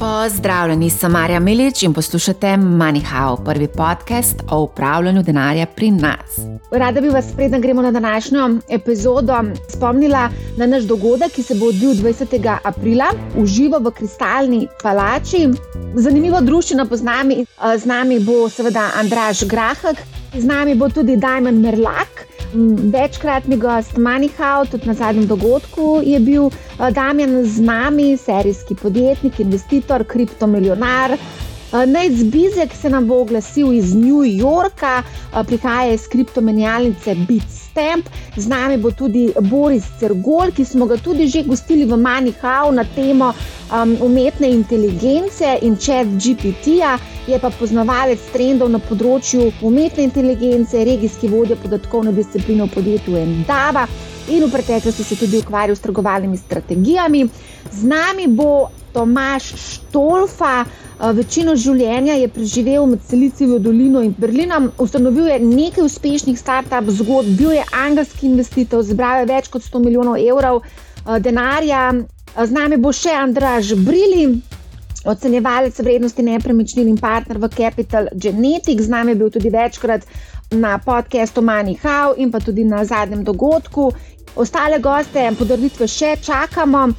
Pozdravljeni, sem Marja Milič in poslušate MoneyHow, prvi podcast o upravljanju denarja pri nas. Rada bi vas, preden gremo na današnjo epizodo, spomnila na naš dogodek, ki se bo odvil 20. aprila v živo v Kristalni palači. Zanimivo družino poznami, z nami bo seveda Andraš Grahak, z nami bo tudi Dajmen Merlak. Večkratni gost Manihau, tudi na zadnjem dogodku je bil eh, Damien z nami, serijski podjetnik, investitor, kriptomilionar. Eh, Naj zbizek se nam bo oglasil iz New Yorka, eh, prihaja iz kriptomenjalnice Bitstamp. Z nami bo tudi Boris Cergol, ki smo ga tudi že gostili v Manihau na temo um, umetne inteligence in čet GPT-ja je pa poznavalec trendov na področju umetne inteligence, regijski vodja podatkovne discipline v podjetju Endava in v preteklosti se tudi ukvarjal s trgovalnimi strategijami. Z nami bo Tomaš Štolfa. Večino življenja je preživel med Silicijo dolino in Berlinom, ustanovil je nekaj uspešnih start-up zgodb, bil je angelski investitor, zbral je več kot 100 milijonov evrov denarja. Z nami bo še Andraž Brili, ocenjevalec vrednosti nepremičnin in partner v Capital Genetics, z nami je bil tudi večkrat na podkastu MoneyHow in pa tudi na zadnjem dogodku. Ostale goste in podaritve še čakamo.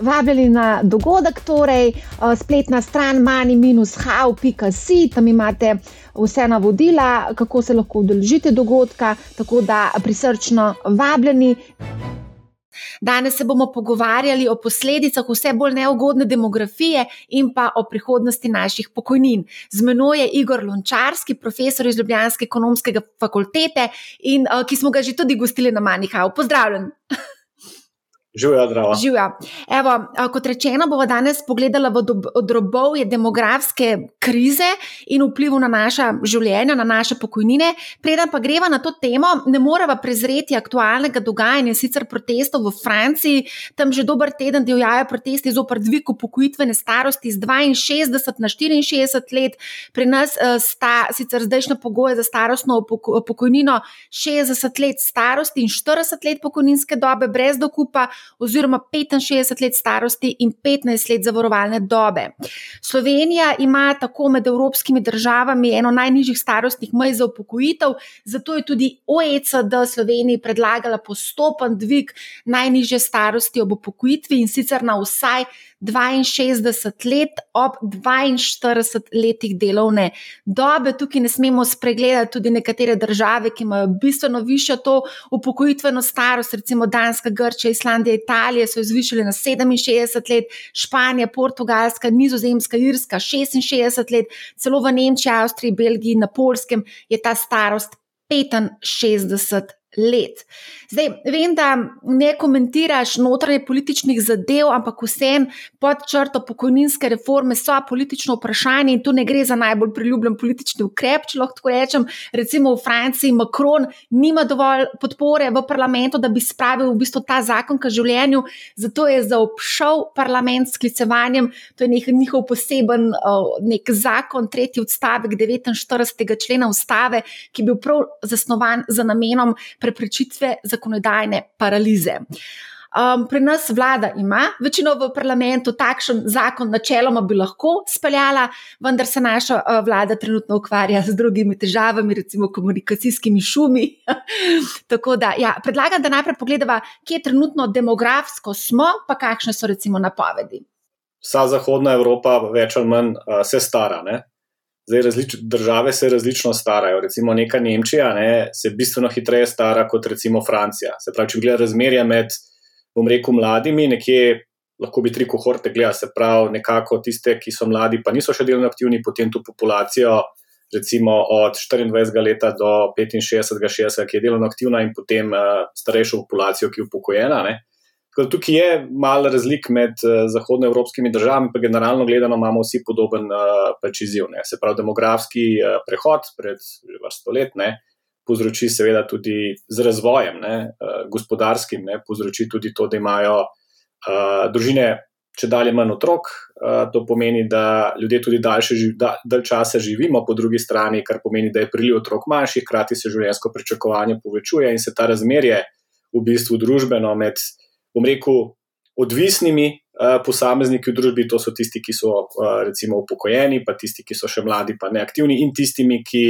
Vabljeni na dogodek, torej spletna stran mani-how.com, tam imate vse navodila, kako se lahko udeležite dogodka, tako da prisrčno vabljeni. Danes se bomo pogovarjali o posledicah vse bolj neugodne demografije in pa o prihodnosti naših pokojnin. Z menoj je Igor Lončarski, profesor iz Ljubljanske ekonomske fakultete in uh, ki smo ga že tudi gostili na Manihau. Pozdravljen! Živijo, zdravo. Živijo. Evo, kot rečeno, bomo danes pogledali v drobovje demografske krize in vplivu na naša življenja, na naše pokojnine. Preden pa greva na to temo, ne moremo prezreti aktualnega dogajanja, sicer protestov v Franciji. Tam že dober teden divjajo protesti zopr dvig upokojitvene starosti z 62 na 64 let. Pri nas sta sicer zdajšnja pogoja za starostno pokojnino 60 let starosti in 40 let pokojninske dobe brez dokupa oziroma 65 let starosti in 15 let zavarovalne dobe. Slovenija ima tako med evropskimi državami eno najnižjih starostnih mej za upokojitev, zato je tudi OECD Sloveniji predlagala postopen dvig najnižje starosti ob upokojitvi in sicer na vsaj 62 let ob 42 letih delovne dobe. Tukaj ne smemo spregledati tudi nekatere države, ki imajo bistveno višjo to upokojitveno starost, recimo Danska, Grčija, Islandija, Italija so jo zvišali na 67 let, Španija, Portugalska, Nizozemska, Irska 66 let, celo v Nemčiji, Avstriji, Belgiji, na Polskem je ta starost 65 let. Zdaj, vem, da ne komentiraš notranje političnih zadev, ampak vsem pod črto pokojninske reforme so politično vprašanje in tu ne gre za najbolj priljubljen politični ukrep, če lahko rečem. Recimo v Franciji Macron nima dovolj podpore v parlamentu, da bi spravil v bistvu ta zakon k življenju, zato je zaobšel parlament s sklicevanjem, to je nek njihov poseben nek zakon, tretji odstavek 49. člena ustave, ki je bil prav zasnovan za namenom preprečitve zakonodajne paralize. Um, pri nas vlada ima večino v parlamentu, takšen zakon načeloma bi lahko speljala, vendar se naša uh, vlada trenutno ukvarja z drugimi težavami, recimo komunikacijskimi šumi. Tako da, ja, predlagam, da najprej pogledamo, kje trenutno demografsko smo, pa kakšne so recimo napovedi. Vsa zahodna Evropa, več ali manj, uh, se stara. Ne? Zdaj, različ, države se različno starajo. Recimo, neka Nemčija ne, se bistveno hitreje stara kot recimo Francija. Se pravi, če gledaš razmerje med, bom rekel, mladimi, nekje lahko bi tri kohorte gledali, se pravi, nekako tiste, ki so mladi, pa niso še delovno aktivni, potem tu populacijo, recimo od 24 let do 65, 60, ki je delovno aktivna, in potem uh, starejšo populacijo, ki je upokojena. Ne. Tukaj je malo razlik med uh, zahodnoevropskimi državami, pa generalno gledano imamo vsi podoben uh, izziv. Se pravi, demografski uh, prehod pred vrsto let ne, povzroči seveda tudi z razvojem, ne, uh, gospodarskim, ne, povzroči tudi to, da imajo uh, družine če dalje manj otrok. Uh, to pomeni, da ljudje tudi daljše živ, da, dalj časa živimo, po drugi strani, kar pomeni, da je priliv otrok manjši, hkrati se življenjsko pričakovanje povečuje in se ta razmerje v bistvu družbeno med bom rekel, odvisnimi posamezniki v družbi, to so tisti, ki so recimo upokojeni, pa tisti, ki so še mladi, pa neaktivni, in tistimi, ki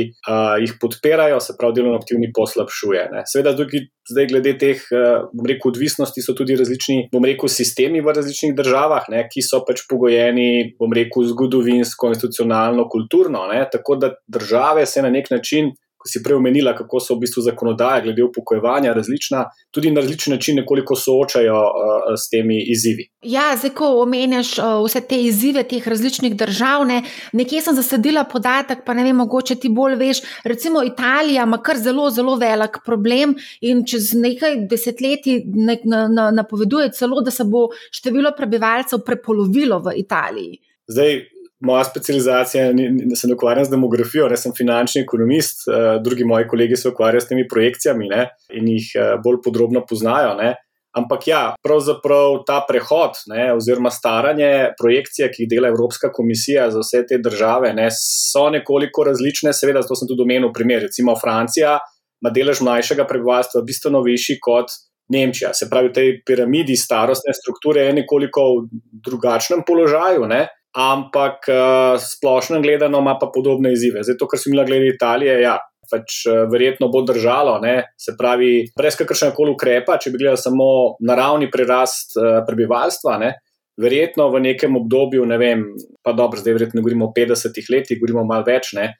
jih podpirajo, se pravi, delovno aktivni poslabšuje. Ne. Seveda, tukaj, zdaj, glede teh, bom rekel, odvisnosti, so tudi različni, bom rekel, sistemi v različnih državah, ne, ki so pač pogojeni, bom rekel, zgodovinsko, institucionalno, kulturno. Ne, tako da države se na nek način ko si prej omenila, kako so v bistvu zakonodaje glede upokojevanja različna, tudi na različen način nekoliko soočajo uh, s temi izzivi. Ja, zdaj, ko omenjaš uh, vse te izzive teh različnih držav, ne, nekje sem zasedila podatek, pa ne vem, mogoče ti bolj veš. Recimo Italija ima kar zelo, zelo velik problem in čez nekaj desetletij ne, na, na, napoveduje celo, da se bo število prebivalcev prepolovilo v Italiji. Zdaj, moja specializacija, da se ukvarjam z demografijo, ne sem finančni ekonomist, uh, drugi moji kolegi se ukvarjajo s temi projekcijami ne, in jih uh, bolj podrobno poznajo. Ne. Ampak ja, pravzaprav ta prehod, ne, oziroma staranje projekcije, ki jih dela Evropska komisija za vse te države, ne, so nekoliko različne. Seveda, to sem tudi omenil, primer. Recimo Francija ima delež mlajšega prebivalstva bistveno višji kot Nemčija. Se pravi, v tej piramidi starostne strukture je nekoliko v drugačnem položaju. Ne ampak uh, splošno gledano ima pa podobne izzive. Zdaj, to, kar sem imel glede Italije, ja, pač uh, verjetno bo držalo, ne? se pravi, brez kakršnega koli ukrepa, če bi gledali samo naravni prerast uh, prebivalstva. Ne? Verjetno v nekem obdobju, ne vem, pa dobro, zdaj verjetno govorimo o 50 letih, govorimo malo več, ne,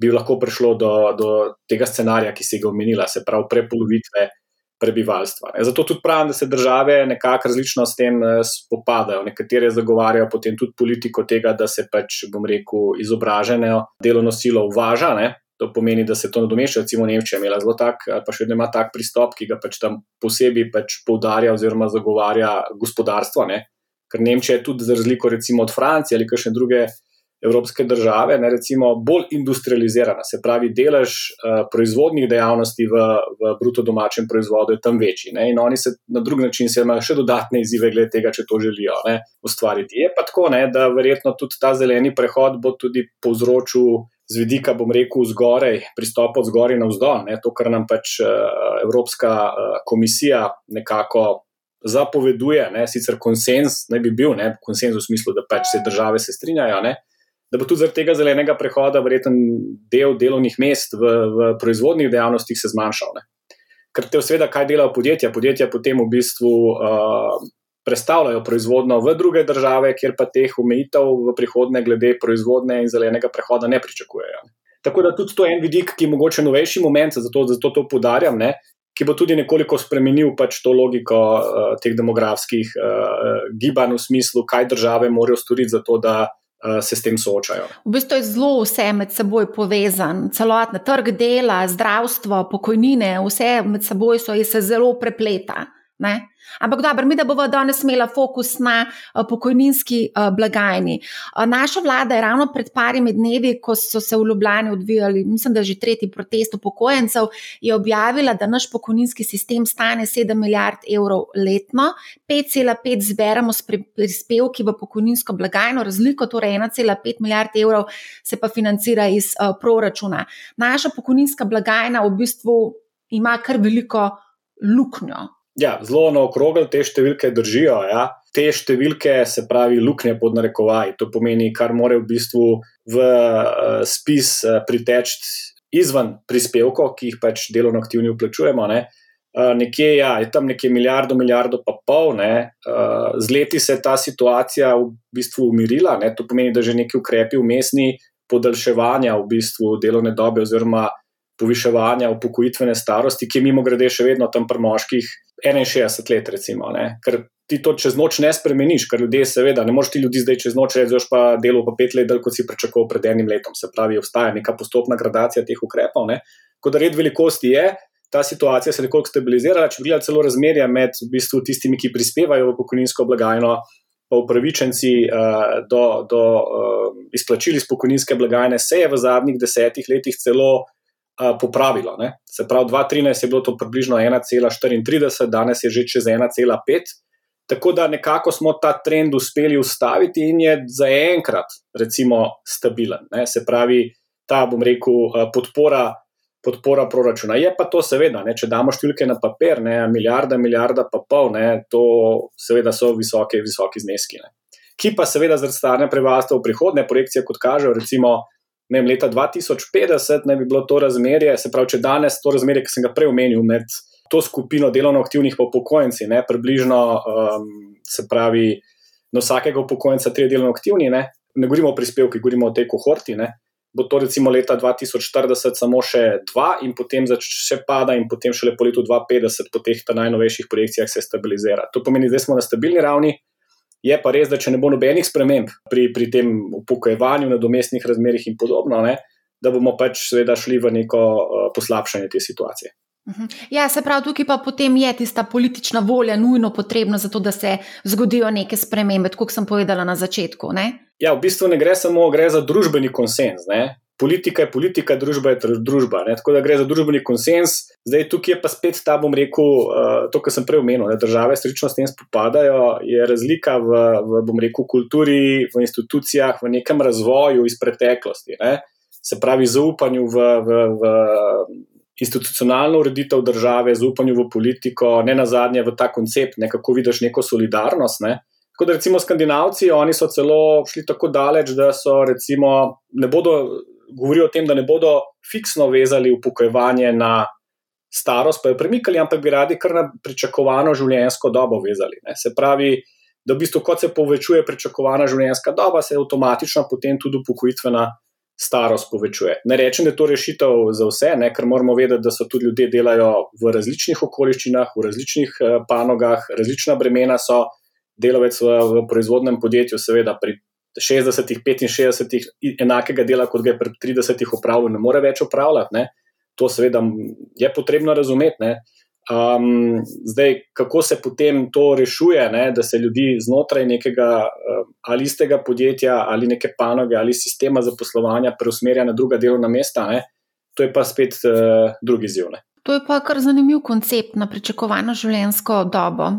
bi lahko prišlo do, do tega scenarija, ki si ga omenila, se pravi, prepolovitve prebivalstva. Zato tudi pravim, da se države nekako različno s tem eh, spopadajo. Nekatere zagovarjajo potem tudi politiko tega, da se pač, bom rekel, izobražene delovno silo uvaža. Ne? To pomeni, da se to nadomešča. Recimo Nemčija je imela zelo tak, pa še vedno ima tak pristop, ki ga pač tam posebej pač poudarja oziroma zagovarja gospodarstvo. Ne? Ker Nemčija je tudi za razliko recimo od Francije ali kakšne druge evropske države, ne, recimo, bolj industrializirana, se pravi, delež uh, proizvodnih dejavnosti v, v bruto domačem proizvodu je tam večji. Ne, in oni se na drug način imajo še dodatne izzive glede tega, če to želijo ne, ustvariti. Je pa tako, ne, da verjetno tudi ta zeleni prehod bo tudi povzročil. Z vidika, bom rekel, zgoraj, pristop od zgoraj na vzdolj, to, kar nam pač Evropska komisija nekako zapoveduje, ne, sicer konsens, ne bi bil, ne, konsens v smislu, da pač se države se strinjajo, ne, da bo tudi zaradi tega zelenega prehoda verjeten del delovnih mest v, v proizvodnih dejavnostih se zmanjšal. Ne. Ker te seveda, kaj delajo podjetja? Podjetja potem v bistvu uh, predstavljajo proizvodno v druge države, kjer pa teh omejitev v prihodnje glede proizvodne in zelenega prehoda ne pričakujejo. Tako da tudi to je en vidik, ki je mogoče novejši moment, zato, zato to podarjam, ne, ki bo tudi nekoliko spremenil pač to logiko uh, teh demografskih uh, gibanj v smislu, kaj države morajo storiti za to, da Eh, se s tem soočajo. V bistvu je zelo vse med seboj povezano, celotna trg dela, zdravstvo, pokojnine, vse med seboj so se zelo prepleta. Ne? Ampak dobro, mi da bomo danes imeli fokus na uh, pokojninski uh, blagajni. Uh, naša vlada je ravno pred parimi dnevi, ko so se v Ljubljani odvijali, mislim, da že tretji protest upokojencev, je objavila, da naš pokojninski sistem stane 7 milijard evrov letno, 5,5 zberemo s prispevki v pokojninsko blagajno, razliko torej 1,5 milijard evrov se pa financira iz proračuna. Naša pokojninska blagajna v bistvu ima kar veliko luknjo. Ja, zelo na okrogel te številke držijo. Ja. Te številke, se pravi, luknje pod narekovaj, to pomeni, kar more v bistvu v uh, spis uh, priteči izven prispevkov, ki jih pač delovno aktivni vplačujemo. Ne. Uh, nekje ja, je tam nekje milijardo, milijardo pa pol, uh, z leti se je ta situacija v bistvu umirila. Ne. To pomeni, da že neki ukrepi vmesni podaljševanja v bistvu delovne dobe oziroma poviševanja upokojitvene starosti, ki je mimo grede še vedno tam pri moških 61 let, recimo. Ne? Ker ti to čez noč ne spremeniš, ker ljudje, seveda, ne moreš ti ljudi zdaj čez noč reči, pa delo pa pet let, kot si pričakoval pred enim letom. Se pravi, obstaja neka postopna gradacija teh ukrepov. Kot da red velikosti je. Ta situacija se je nekoliko stabilizirala, če gledamo celo razmerja med v bistvu tistimi, ki prispevajo v pokojninsko blagajno, pa upravičenci uh, do, do uh, izplačil iz pokojninske blagajne, se je v zadnjih desetih letih celo popravilo. Ne? Se pravi, 2013 je bilo to približno 1,34, danes je že čez 1,5. Tako da nekako smo ta trend uspeli ustaviti in je zaenkrat, recimo, stabilen. Ne? Se pravi, ta, bom rekel, podpora podpora proračuna. Je pa to seveda, ne, če damo številke na papir, ne, milijarda, milijarda pa pol, ne, to seveda so visoke, visoki zneski. Ne. Ki pa seveda zaradi staranja prebivalstva v prihodne projekcije, kot kažejo, recimo vem, leta 2050, ne bi bilo to razmerje, se pravi, če danes to razmerje, ki sem ga prej omenil, med to skupino delovno aktivnih pa upokojenci, ne, približno um, se pravi, na vsakega upokojenca tri delovno aktivni, ne, ne govorimo o prispevkih, govorimo o tej kohorti. Ne, bo to recimo leta 2040 samo še dva, in potem še pada, in potem šele po letu 2050, po teh najnovejših projekcijah, se stabilizira. To pomeni, da smo na stabilni ravni. Je pa res, da če ne bo nobenih sprememb pri, pri tem upokojevanju, na domestnih razmerah in podobno, ne, da bomo pač seveda šli v neko uh, poslabšanje te situacije. Mhm. Ja, se pravi, tukaj pa potem je tista politična volja nujno potrebna, zato da se zgodijo neke spremembe, kot sem povedala na začetku. Ne? Ja, v bistvu ne gre samo gre za družbeni konsens. Ne? Politika je politika, družba je družba. Ne? Tako da gre za družbeni konsens. Zdaj, tukaj je pa spet ta, bom rekel, uh, to, kar sem prej omenil, da države srečno s tem spopadajo, je razlika v, v, bom rekel, kulturi, v institucijah, v nekem razvoju iz preteklosti. Ne? Se pravi, zaupanju v, v, v institucionalno ureditev države, zaupanju v politiko, ne na zadnje v ta koncept, ne, kako vidiš neko solidarnost. Ne. Tako da recimo Skandinavci, oni so celo šli tako daleč, da so recimo ne bodo govorili o tem, da ne bodo fiksno vezali upokojevanje na starost, pa jo premikali, ampak bi radi kar na pričakovano življenjsko dobo vezali. Ne. Se pravi, da v bistvu, kot se povečuje pričakovana življenjska doba, se avtomatično potem tudi upokojitvena starost povečuje. Ne rečem, da je to rešitev za vse, ne, ker moramo vedeti, da so tudi ljudje delajo v različnih okoliščinah, v različnih eh, panogah, različna bremena so. Delavec v, v proizvodnem podjetju, seveda pri 60, 65, enakega dela, kot ga je pri 30 upravljal, ne more več upravljati. Ne. To seveda je potrebno razumeti. Ne. Um, zdaj, kako se potem to rešuje, ne, da se ljudi znotraj nekega ali istega podjetja ali neke panoge ali sistema zaposlovanja preusmerja na druga delovna mesta, ne, to je pa spet uh, drugi ziv. Ne. To je pa kar zanimiv koncept na pričakovano življenjsko dobo.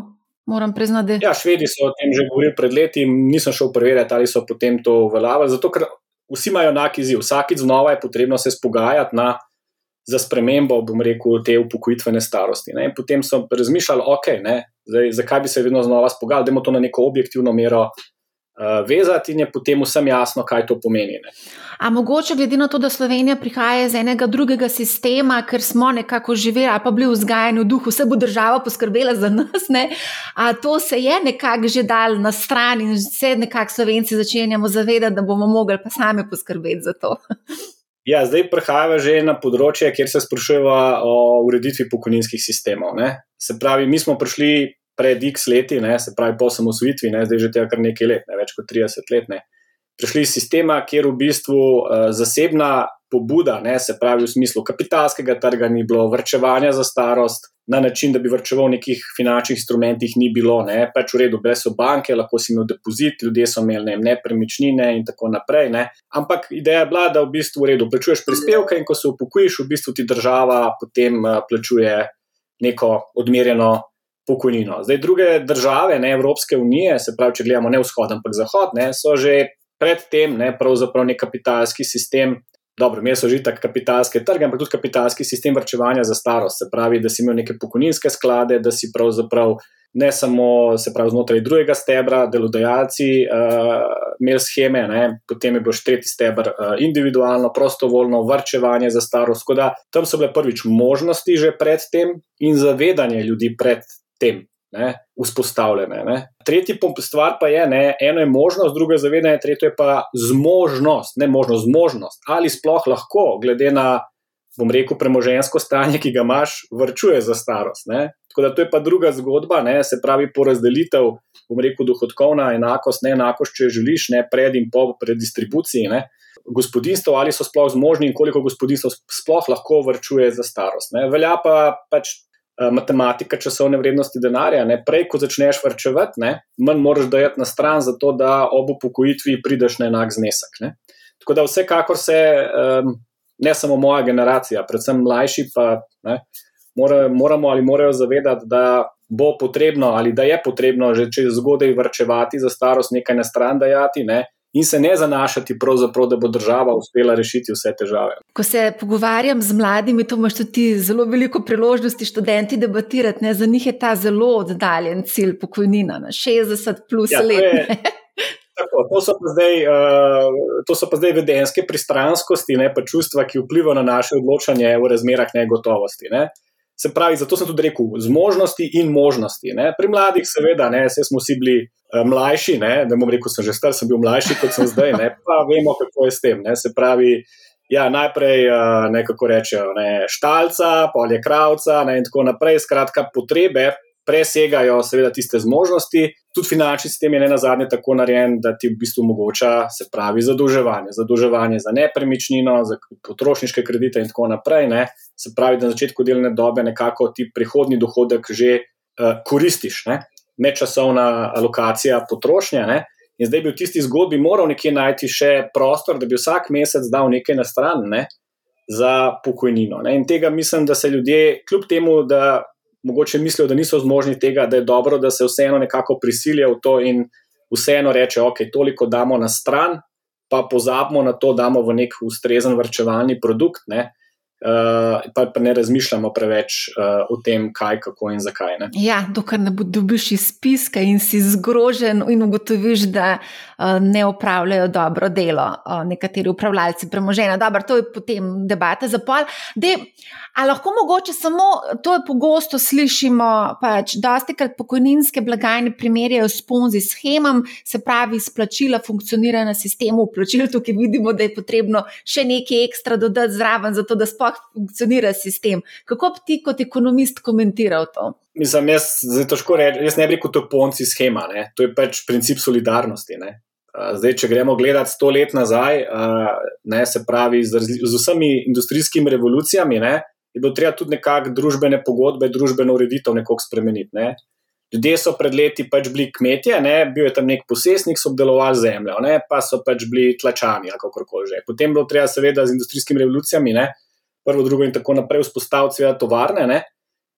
Moram priznati, da. Ja, švedi so o tem že govorili pred leti, nisem šel preverjati, ali so potem to uveljavili. Zato, ker vsi imajo enak izziv. Vsakič znova je potrebno se spogajati na za spremembo, bom rekel, te upokojitvene starosti. Ne. Potem so razmišljali, okay, zdaj, zakaj bi se vedno znova spogali, da imamo to na neko objektivno mero. Uh, vezati in je potem vsem jasno, kaj to pomeni. Ne. A mogoče, glede na to, da Slovenija prihaja iz enega drugega sistema, ker smo nekako živeli ali pa bili vzgajani v duhu, vse bo država poskrbela za nas, ne, a to se je nekako že dal na stran in vse nekako Slovenci začenjamo zavedati, da bomo mogli pa sami poskrbeti za to. Ja, zdaj prehajamo že na področje, kjer se sprašujemo o ureditvi pokojninskih sistemov. Ne? Se pravi, mi smo prišli pred X leti, ne? se pravi po osamosvitvi, zdaj že tega kar nekaj let, ne? več kot 30 let. Ne? Prišli iz sistema, kjer v bistvu uh, zasebna pobuda, ne? se pravi v smislu kapitalskega trga, ni bilo vrčevanja za starost, na način, da bi vrčeval v nekih finančnih instrumentih, ni bilo, ne, pač v redu, brez so banke, lahko si imel depozit, ljudje so imeli ne, nepremičnine in tako naprej. Ne. Ampak ideja je bila, da v bistvu v redu plačuješ prispevke in ko se upokojiš, v bistvu ti država potem uh, plačuje neko odmerjeno. Pokojnino. Zdaj, druge države, ne Evropske unije, se pravi, če gledamo ne vzhod, ampak zahod, ne, so že predtem, ne pravzaprav nek kapitalski sistem Dobro, mi smo že tako kapitalske trge, ampak tudi kapitalski sistem vrčevanja za starost. Se pravi, da si imel neke pokojninske sklade, da si pravzaprav ne samo pravi, znotraj drugega stebra, delodajalci uh, imeli scheme, ne? potem je bil še tretji stebr uh, individualno, prostovoljno vrčevanje za starost. Da, tam so bile prvič možnosti že predtem in zavedanje ljudi pred tem ne, vzpostavljene. Ne. Tretji stvar pa je, ne, eno je možnost, druga je zavedanje, tretje je pa zmožnost, ne možnost, zmožnost. Ali sploh lahko, glede na, bom rekel, premožensko stanje, ki ga imaš, vrčuje za starost. Ne. Tako da to je pa druga zgodba, ne, se pravi porazdelitev, bom rekel, dohodkovna enakost, ne enakost, če želiš, ne pred in po predistribuciji. Ne. Gospodinstvo, ali so sploh zmožni, in koliko gospodinstvo sploh lahko vrčuje za starost. Ne. Velja pa pač matematika časovne vrednosti denarja. Ne? Prej, ko začneš vrčevati, ne? manj moraš dajati na stran, zato da ob upokojitvi prideš na enak znesek. Ne? Tako da vsekakor se, um, ne samo moja generacija, predvsem mlajši, pa ne, more, moramo ali morajo zavedati, da bo potrebno ali da je potrebno že če zgodaj vrčevati za starost, nekaj na stran dajati. Ne? In se ne zanašati, da bo država uspela rešiti vse težave. Ko se pogovarjam z mladimi, to imaš tudi zelo veliko priložnosti študenti debatirati. Ne? Za njih je ta zelo oddaljen cilj pokojnina na 60 plus ja, let. Tako, to, so zdaj, uh, to so pa zdaj vedenske pristranskosti, ne pa čustva, ki vplivajo na naše odločanje v razmerah negotovosti. Ne. Se pravi, zato sem tudi rekel, zmožnosti in možnosti. Ne. Pri mladih, seveda, ne, vse smo si bili uh, mlajši, ne, ne bom rekel, sem že star, sem bil mlajši kot sem zdaj, ne, pa vemo, kako je s tem. Ne. Se pravi, ja, najprej uh, nekako rečejo, ne, štalca, polje kravca ne, in tako naprej. Skratka, potrebe presegajo seveda tiste zmožnosti. Tudi finančni sistem je ne na zadnje tako narejen, da ti v bistvu omogoča, se pravi, zadolževanje. Zadolževanje za nepremičnino, za potrošniške kredite in tako naprej. Ne. Se pravi, da na začetku delovne dobe nekako ti prihodni dohodek že uh, koristiš, ne. nečasovna alokacija potrošnje. Ne. In zdaj bi v tisti zgodbi moral nekje najti še prostor, da bi vsak mesec dal nekaj na stran ne, za pokojnino. Ne. In tega mislim, da se ljudje, kljub temu, da mogoče mislijo, da niso zmožni tega, da je dobro, da se vseeno nekako prisilijo v to in vseeno reče, ok, toliko damo na stran, pa pozabimo na to, da damo v nek ustrezen vrčevalni produkt. Ne? Uh, pa, pa ne razmišljamo preveč uh, o tem, kaj, kako in zakaj. Ne? Ja, dokler ne dobiš iz spiska in si zgrožen in ugotoviš, da uh, ne opravljajo dobro delo uh, nekateri upravljalci premoženja. Dobro, to je potem debata za pol. De, a lahko mogoče samo to je pogosto slišimo, pač dosti krat pokojninske blagajne primerjajo s ponzi schemam, se pravi, splačila funkcionira na sistemu uplačil, tukaj vidimo, da je potrebno še nekaj ekstra dodati zraven, zato da sploh funkcionira sistem. Kako bi ti kot ekonomist komentiral to? Mislim, jaz, reči, jaz ne bi rekel, to je ponci schema, ne? to je pač princip solidarnosti. Ne? Zdaj, če gremo gledati sto let nazaj, ne, se pravi, z, z vsemi industrijskimi revolucijami, ne, je bilo treba tudi nekako družbene pogodbe, družbeno ureditev nekako spremeniti. Ne. Ljudje so pred leti pač bili kmetje, ne, bil je tam nek posestnik, so obdelovali zemljo, ne, pa so pač bili tlačani kako koli že. Potem je bilo treba, seveda, z industrijskimi revolucijami, ne, prvo, drugo in tako naprej, vzpostaviti seveda tovarne. Ne?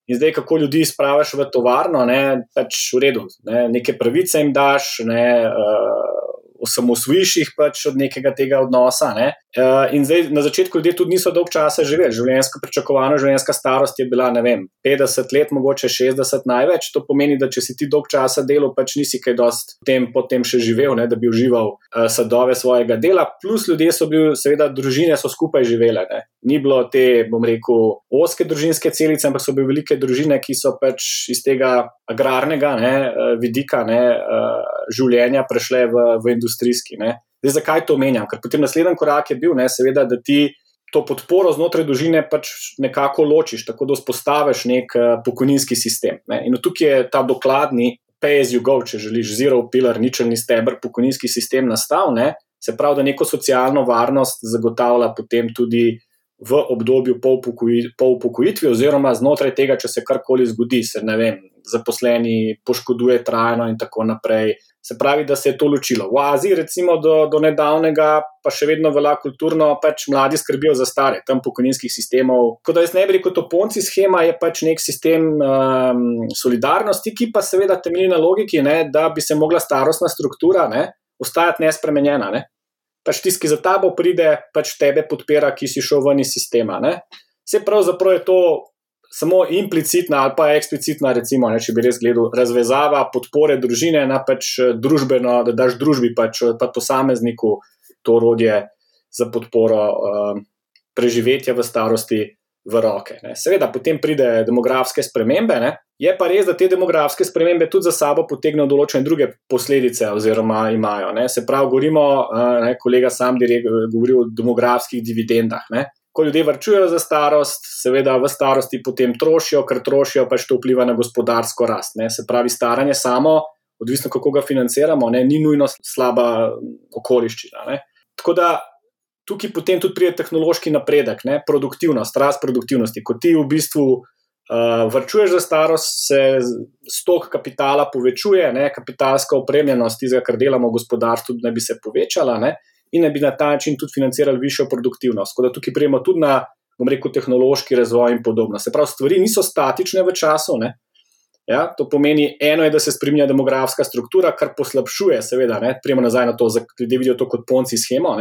In zdaj, kako ljudi spraviš v tovarno, ne, pač v redu, ne, neke pravice jim daš, ne, uh, osamosvojiš jih pač od nekega tega odnosa. Ne? Uh, in zdaj na začetku ljudje tudi niso dolg časa živeli. Življenjska pričakovana življenjska starost je bila, ne vem, 50 let, mogoče 60 največ. To pomeni, da če si ti dolg časa delal, pač nisi kaj dost tem, potem še živel, ne, da bi užival uh, sadove svojega dela. Plus ljudje so bili, seveda, družine so skupaj živele. Ne? Ni bilo te, bom rekel, oske družinske celice, ampak so bile velike družine, ki so pač iz tega agrarnega ne, vidika ne, uh, življenja prešle v, v industrijski. Ne. Zdaj, zakaj to omenjam? Ker potem naslednji korak je bil, ne, seveda, da ti to podporo znotraj družine pač nekako ločiš, tako da vzpostaviš nek uh, pokojninski sistem. Ne. In tukaj je ta dokladni pay as you go, če želiš, zero pillar, ničelni stebr, pokojninski sistem nastal. Ne. Se pravi, da neko socialno varnost zagotavlja potem tudi v obdobju po upokojitvi, oziroma znotraj tega, če se karkoli zgodi, se ne vem, zaposleni poškoduje trajno in tako naprej. Se pravi, da se je to ločilo. V Aziji, recimo do, do nedavnega, pa še vedno velja kulturno, pač mladi skrbijo za stare, tam pokojninskih sistemov. Kot da jaz ne bi rekel, to ponci schema je pač nek sistem um, solidarnosti, ki pa seveda temelji na logiki, ne, da bi se mogla starostna struktura ne, ostajati nespremenjena. Ne. Pač tisti, ki za tabo pride, pač tebe podpira, ki si šel ven iz sistema. Ne. Se pravzaprav je to samo implicitna ali pa eksplicitna, recimo, ne, če bi res gledal, razvezava podpore družine na pač eh, družbeno, da daš družbi, pač eh, pa posamezniku to orodje za podporo um, preživetja v starosti v roke. Ne. Seveda, potem pride demografske spremembe. Ne. Je pa res, da te demografske spremembe tudi za sabo potegnejo določene druge posledice, oziroma imajo. Ne. Se pravi, govorimo, ne, kolega sam je govoril o demografskih dividendah. Ne ko ljudje vrčujejo za starost, seveda v starosti potem trošijo, ker trošijo, pač to vpliva na gospodarsko rast. Ne. Se pravi, staranje samo, odvisno kako ga financiramo, ne, ni nujno slaba okoliščina. Ne. Tako da tukaj potem tudi pride tehnološki napredek, ne, produktivnost, rast produktivnosti. Ko ti v bistvu uh, vrčuješ za starost, se stok kapitala povečuje, ne, kapitalska opremljenost tistega, kar delamo v gospodarstvu, da bi se povečala. Ne in da bi na ta način tudi financirali višjo produktivnost. Tako da tukaj prijemo tudi na, bom rekel, tehnološki razvoj in podobno. Se pravi, stvari niso statične v času, ne? Ja, to pomeni, eno je, da se spremenja demografska struktura, kar poslabšuje, seveda, prijemo nazaj na to, da ljudje vidijo to kot ponci schemo,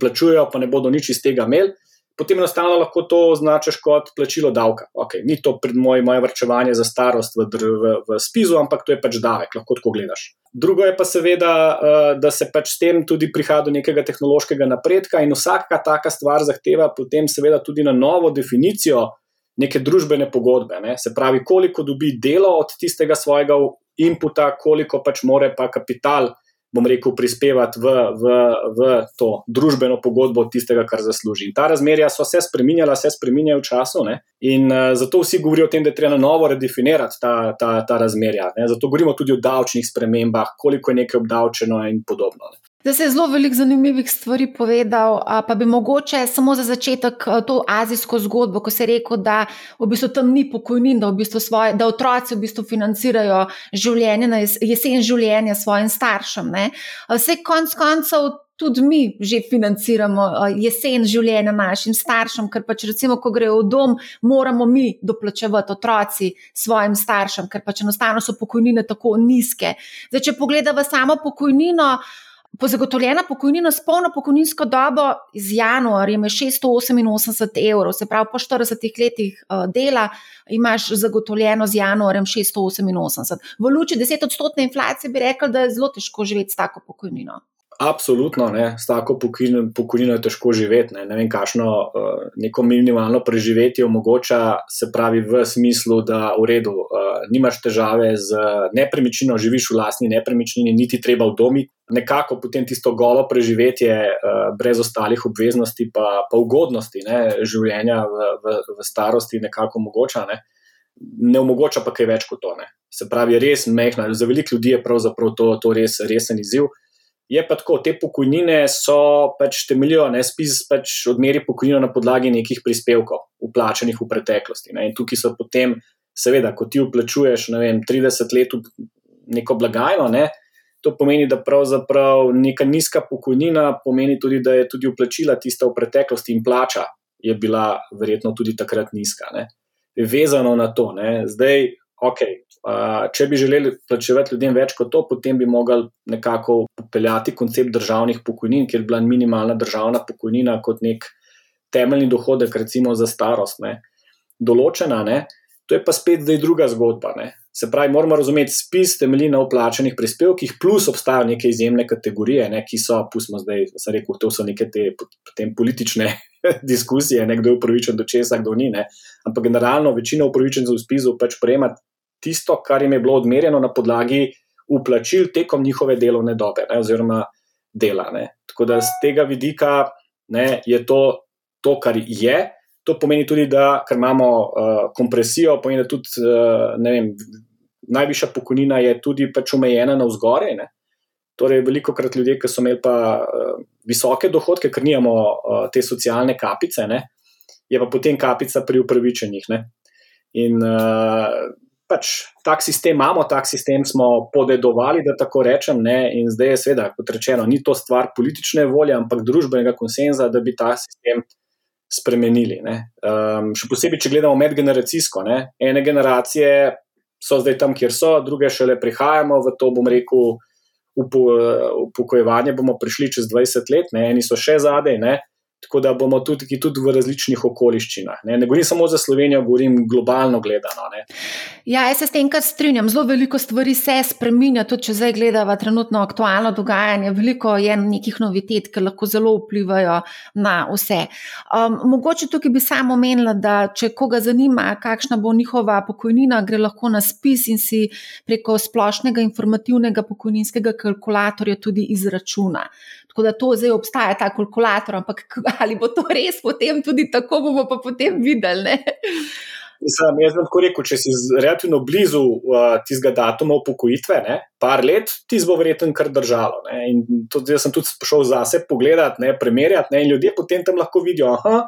plačujejo, pa ne bodo nič iz tega imeli. Potem enostavno lahko to označiš kot plačilo davka. Okay, ni to pred moj, moje vrčevanje za starost v, v, v spisu, ampak to je pač davek, lahko tako gledaš. Drugo je pa seveda, uh, da se pač s tem tudi prihaja do nekega tehnološkega napredka in vsaka taka stvar zahteva potem seveda tudi na novo definicijo neke družbene pogodbe. Ne? Se pravi, koliko dobi delo od tistega svojega inputa, koliko pač more pa kapital, bom rekel, prispevati v, v, v to družbeno pogodbo od tistega, kar zasluži. In ta razmerja so se spremenjala, se spremenjajo v času. Ne? In uh, zato vsi govorijo o tem, da je treba na novo redefinirati ta, ta, ta razmerja. Ne? Zato govorimo tudi o davčnih spremembah, koliko je nekaj obdavčeno in podobno. Ne? Da se je zelo veliko zanimivih stvari povedal, pa bi mogoče samo za začetek to azijsko zgodbo, ko se je rekel, da v bistvu tam ni pokojnin, da, v bistvu svoje, da otroci v bistvu financirajo življenje, jesen življenja svojim staršem. Ne. Vse konc koncev. Tudi mi že financiramo jesen življenja našim staršem, ker pač recimo, ko grejo v dom, moramo mi doplačevati otroci svojim staršem, ker pač enostavno so pokojnine tako nizke. Zdaj, če pogledamo samo pokojnino, Po zagotovljena pokojnina s polno pokojninsko dobo iz januarja je 688 evrov, se pravi, po 40 letih uh, dela imaš zagotovljeno z januarjem 688. V luči 10-odstotne inflacije bi rekel, da je zelo težko živeti s tako pokojnino. Absolutno, ne. s tako pokojnino je težko živeti. Ne, ne vem, kakšno uh, neko minimalno preživetje omogoča, se pravi, v smislu, da v redu, uh, nimaš težave z nepremičnino, živiš v lastni nepremičnini, niti treba v domu. Nekako potem tisto golo preživetje, uh, brez ostalih obveznosti, pa, pa ugodnosti ne, življenja v, v, v starosti, nekako omogoča. Ne. Ne omogoča pa kaj več kot to. Ne. Se pravi, res mehna. Za veliko ljudi je pravzaprav to, to res resen izziv. Je pa tako, te pokojnine so pač temeljijo, ne spis pač odmeri pokojnino na podlagi nekih prispevkov, uplačenih v preteklosti. Ne. In tukaj so potem, seveda, ko ti uplačuješ vem, 30 let v neko blagajno, ne, to pomeni, da pravzaprav neka nizka pokojnina pomeni tudi, da je tudi uplačila tista v preteklosti in plača je bila verjetno tudi takrat nizka. Ne. Vezano na to, ne. zdaj, ok, če bi želeli plačevati ljudem več kot to, potem bi mogli nekako upeljati koncept državnih pokojnin, kjer bi bila minimalna državna pokojnina kot nek temeljni dohodek, recimo za starost, ne, določena. Ne. To je pa spet zdaj druga zgodba. Ne. Se pravi, moramo razumeti, spis temelji na uplačenih prispevkih, plus obstajajo neke izjemne kategorije, ne, ki so, pustimo zdaj, sem rekel, to so neke te politične diskusije, kdo je upravičen do česa, kdo ni. Ne. Ampak generalno večina upravičencev v spisu pač prejema tisto, kar jim je bilo odmerjeno na podlagi uplačil tekom njihove delovne dobe, ne, oziroma dela. Ne. Tako da z tega vidika ne, je to, to, kar je. To pomeni tudi, da ker imamo uh, kompresijo, pomeni, da tudi uh, vem, najvišja pokojnina je tudi pač omejena na vzgore. Ne. Torej, veliko krat ljudje, ki so imeli pa uh, visoke dohodke, ker nimamo uh, te socialne kapice, ne, je pa potem kapica pri upravičenih. Ne. In uh, pač tak sistem imamo, tak sistem smo podedovali, da tako rečem. Ne? In zdaj je, seveda, kot rečeno, ni to stvar politične volje, ampak družbenega konsenza, da bi ta sistem spremenili. Um, še posebej, če gledamo medgeneracijsko. Ne? Ene generacije so zdaj tam, kjer so, druge šele prihajamo v to, bom rekel, upokojevanje bomo prišli čez 20 let, ne? eni so še zadej. Tako da bomo tudi, tudi v različnih okoliščinah. Ne, ne govorim samo za Slovenijo, govorim globalno gledano. Ne. Ja, jaz se s tem kar strinjam. Zelo veliko stvari se spremenja, tudi če zdaj gledamo trenutno aktualno dogajanje. Veliko je nekih novitet, ki lahko zelo vplivajo na vse. Um, mogoče tukaj bi samo omenila, da če koga zanima, kakšna bo njihova pokojnina, gre lahko na spis in si preko splošnega informativnega pokojninskega kalkulatorja tudi izračuna. Tako da to zdaj obstaja ta kalkulator, ampak ali bo to res potem tudi tako, bomo pa potem videli. Sam, jaz sem tako rekel, če si relativno blizu uh, tistega datuma upokojitve, ne, par let, ti bo verjetno kar držalo. Ne, in tudi, jaz sem tudi šel zase pogledati, ne, primerjati, ne, in ljudje potem tam lahko vidijo, aha,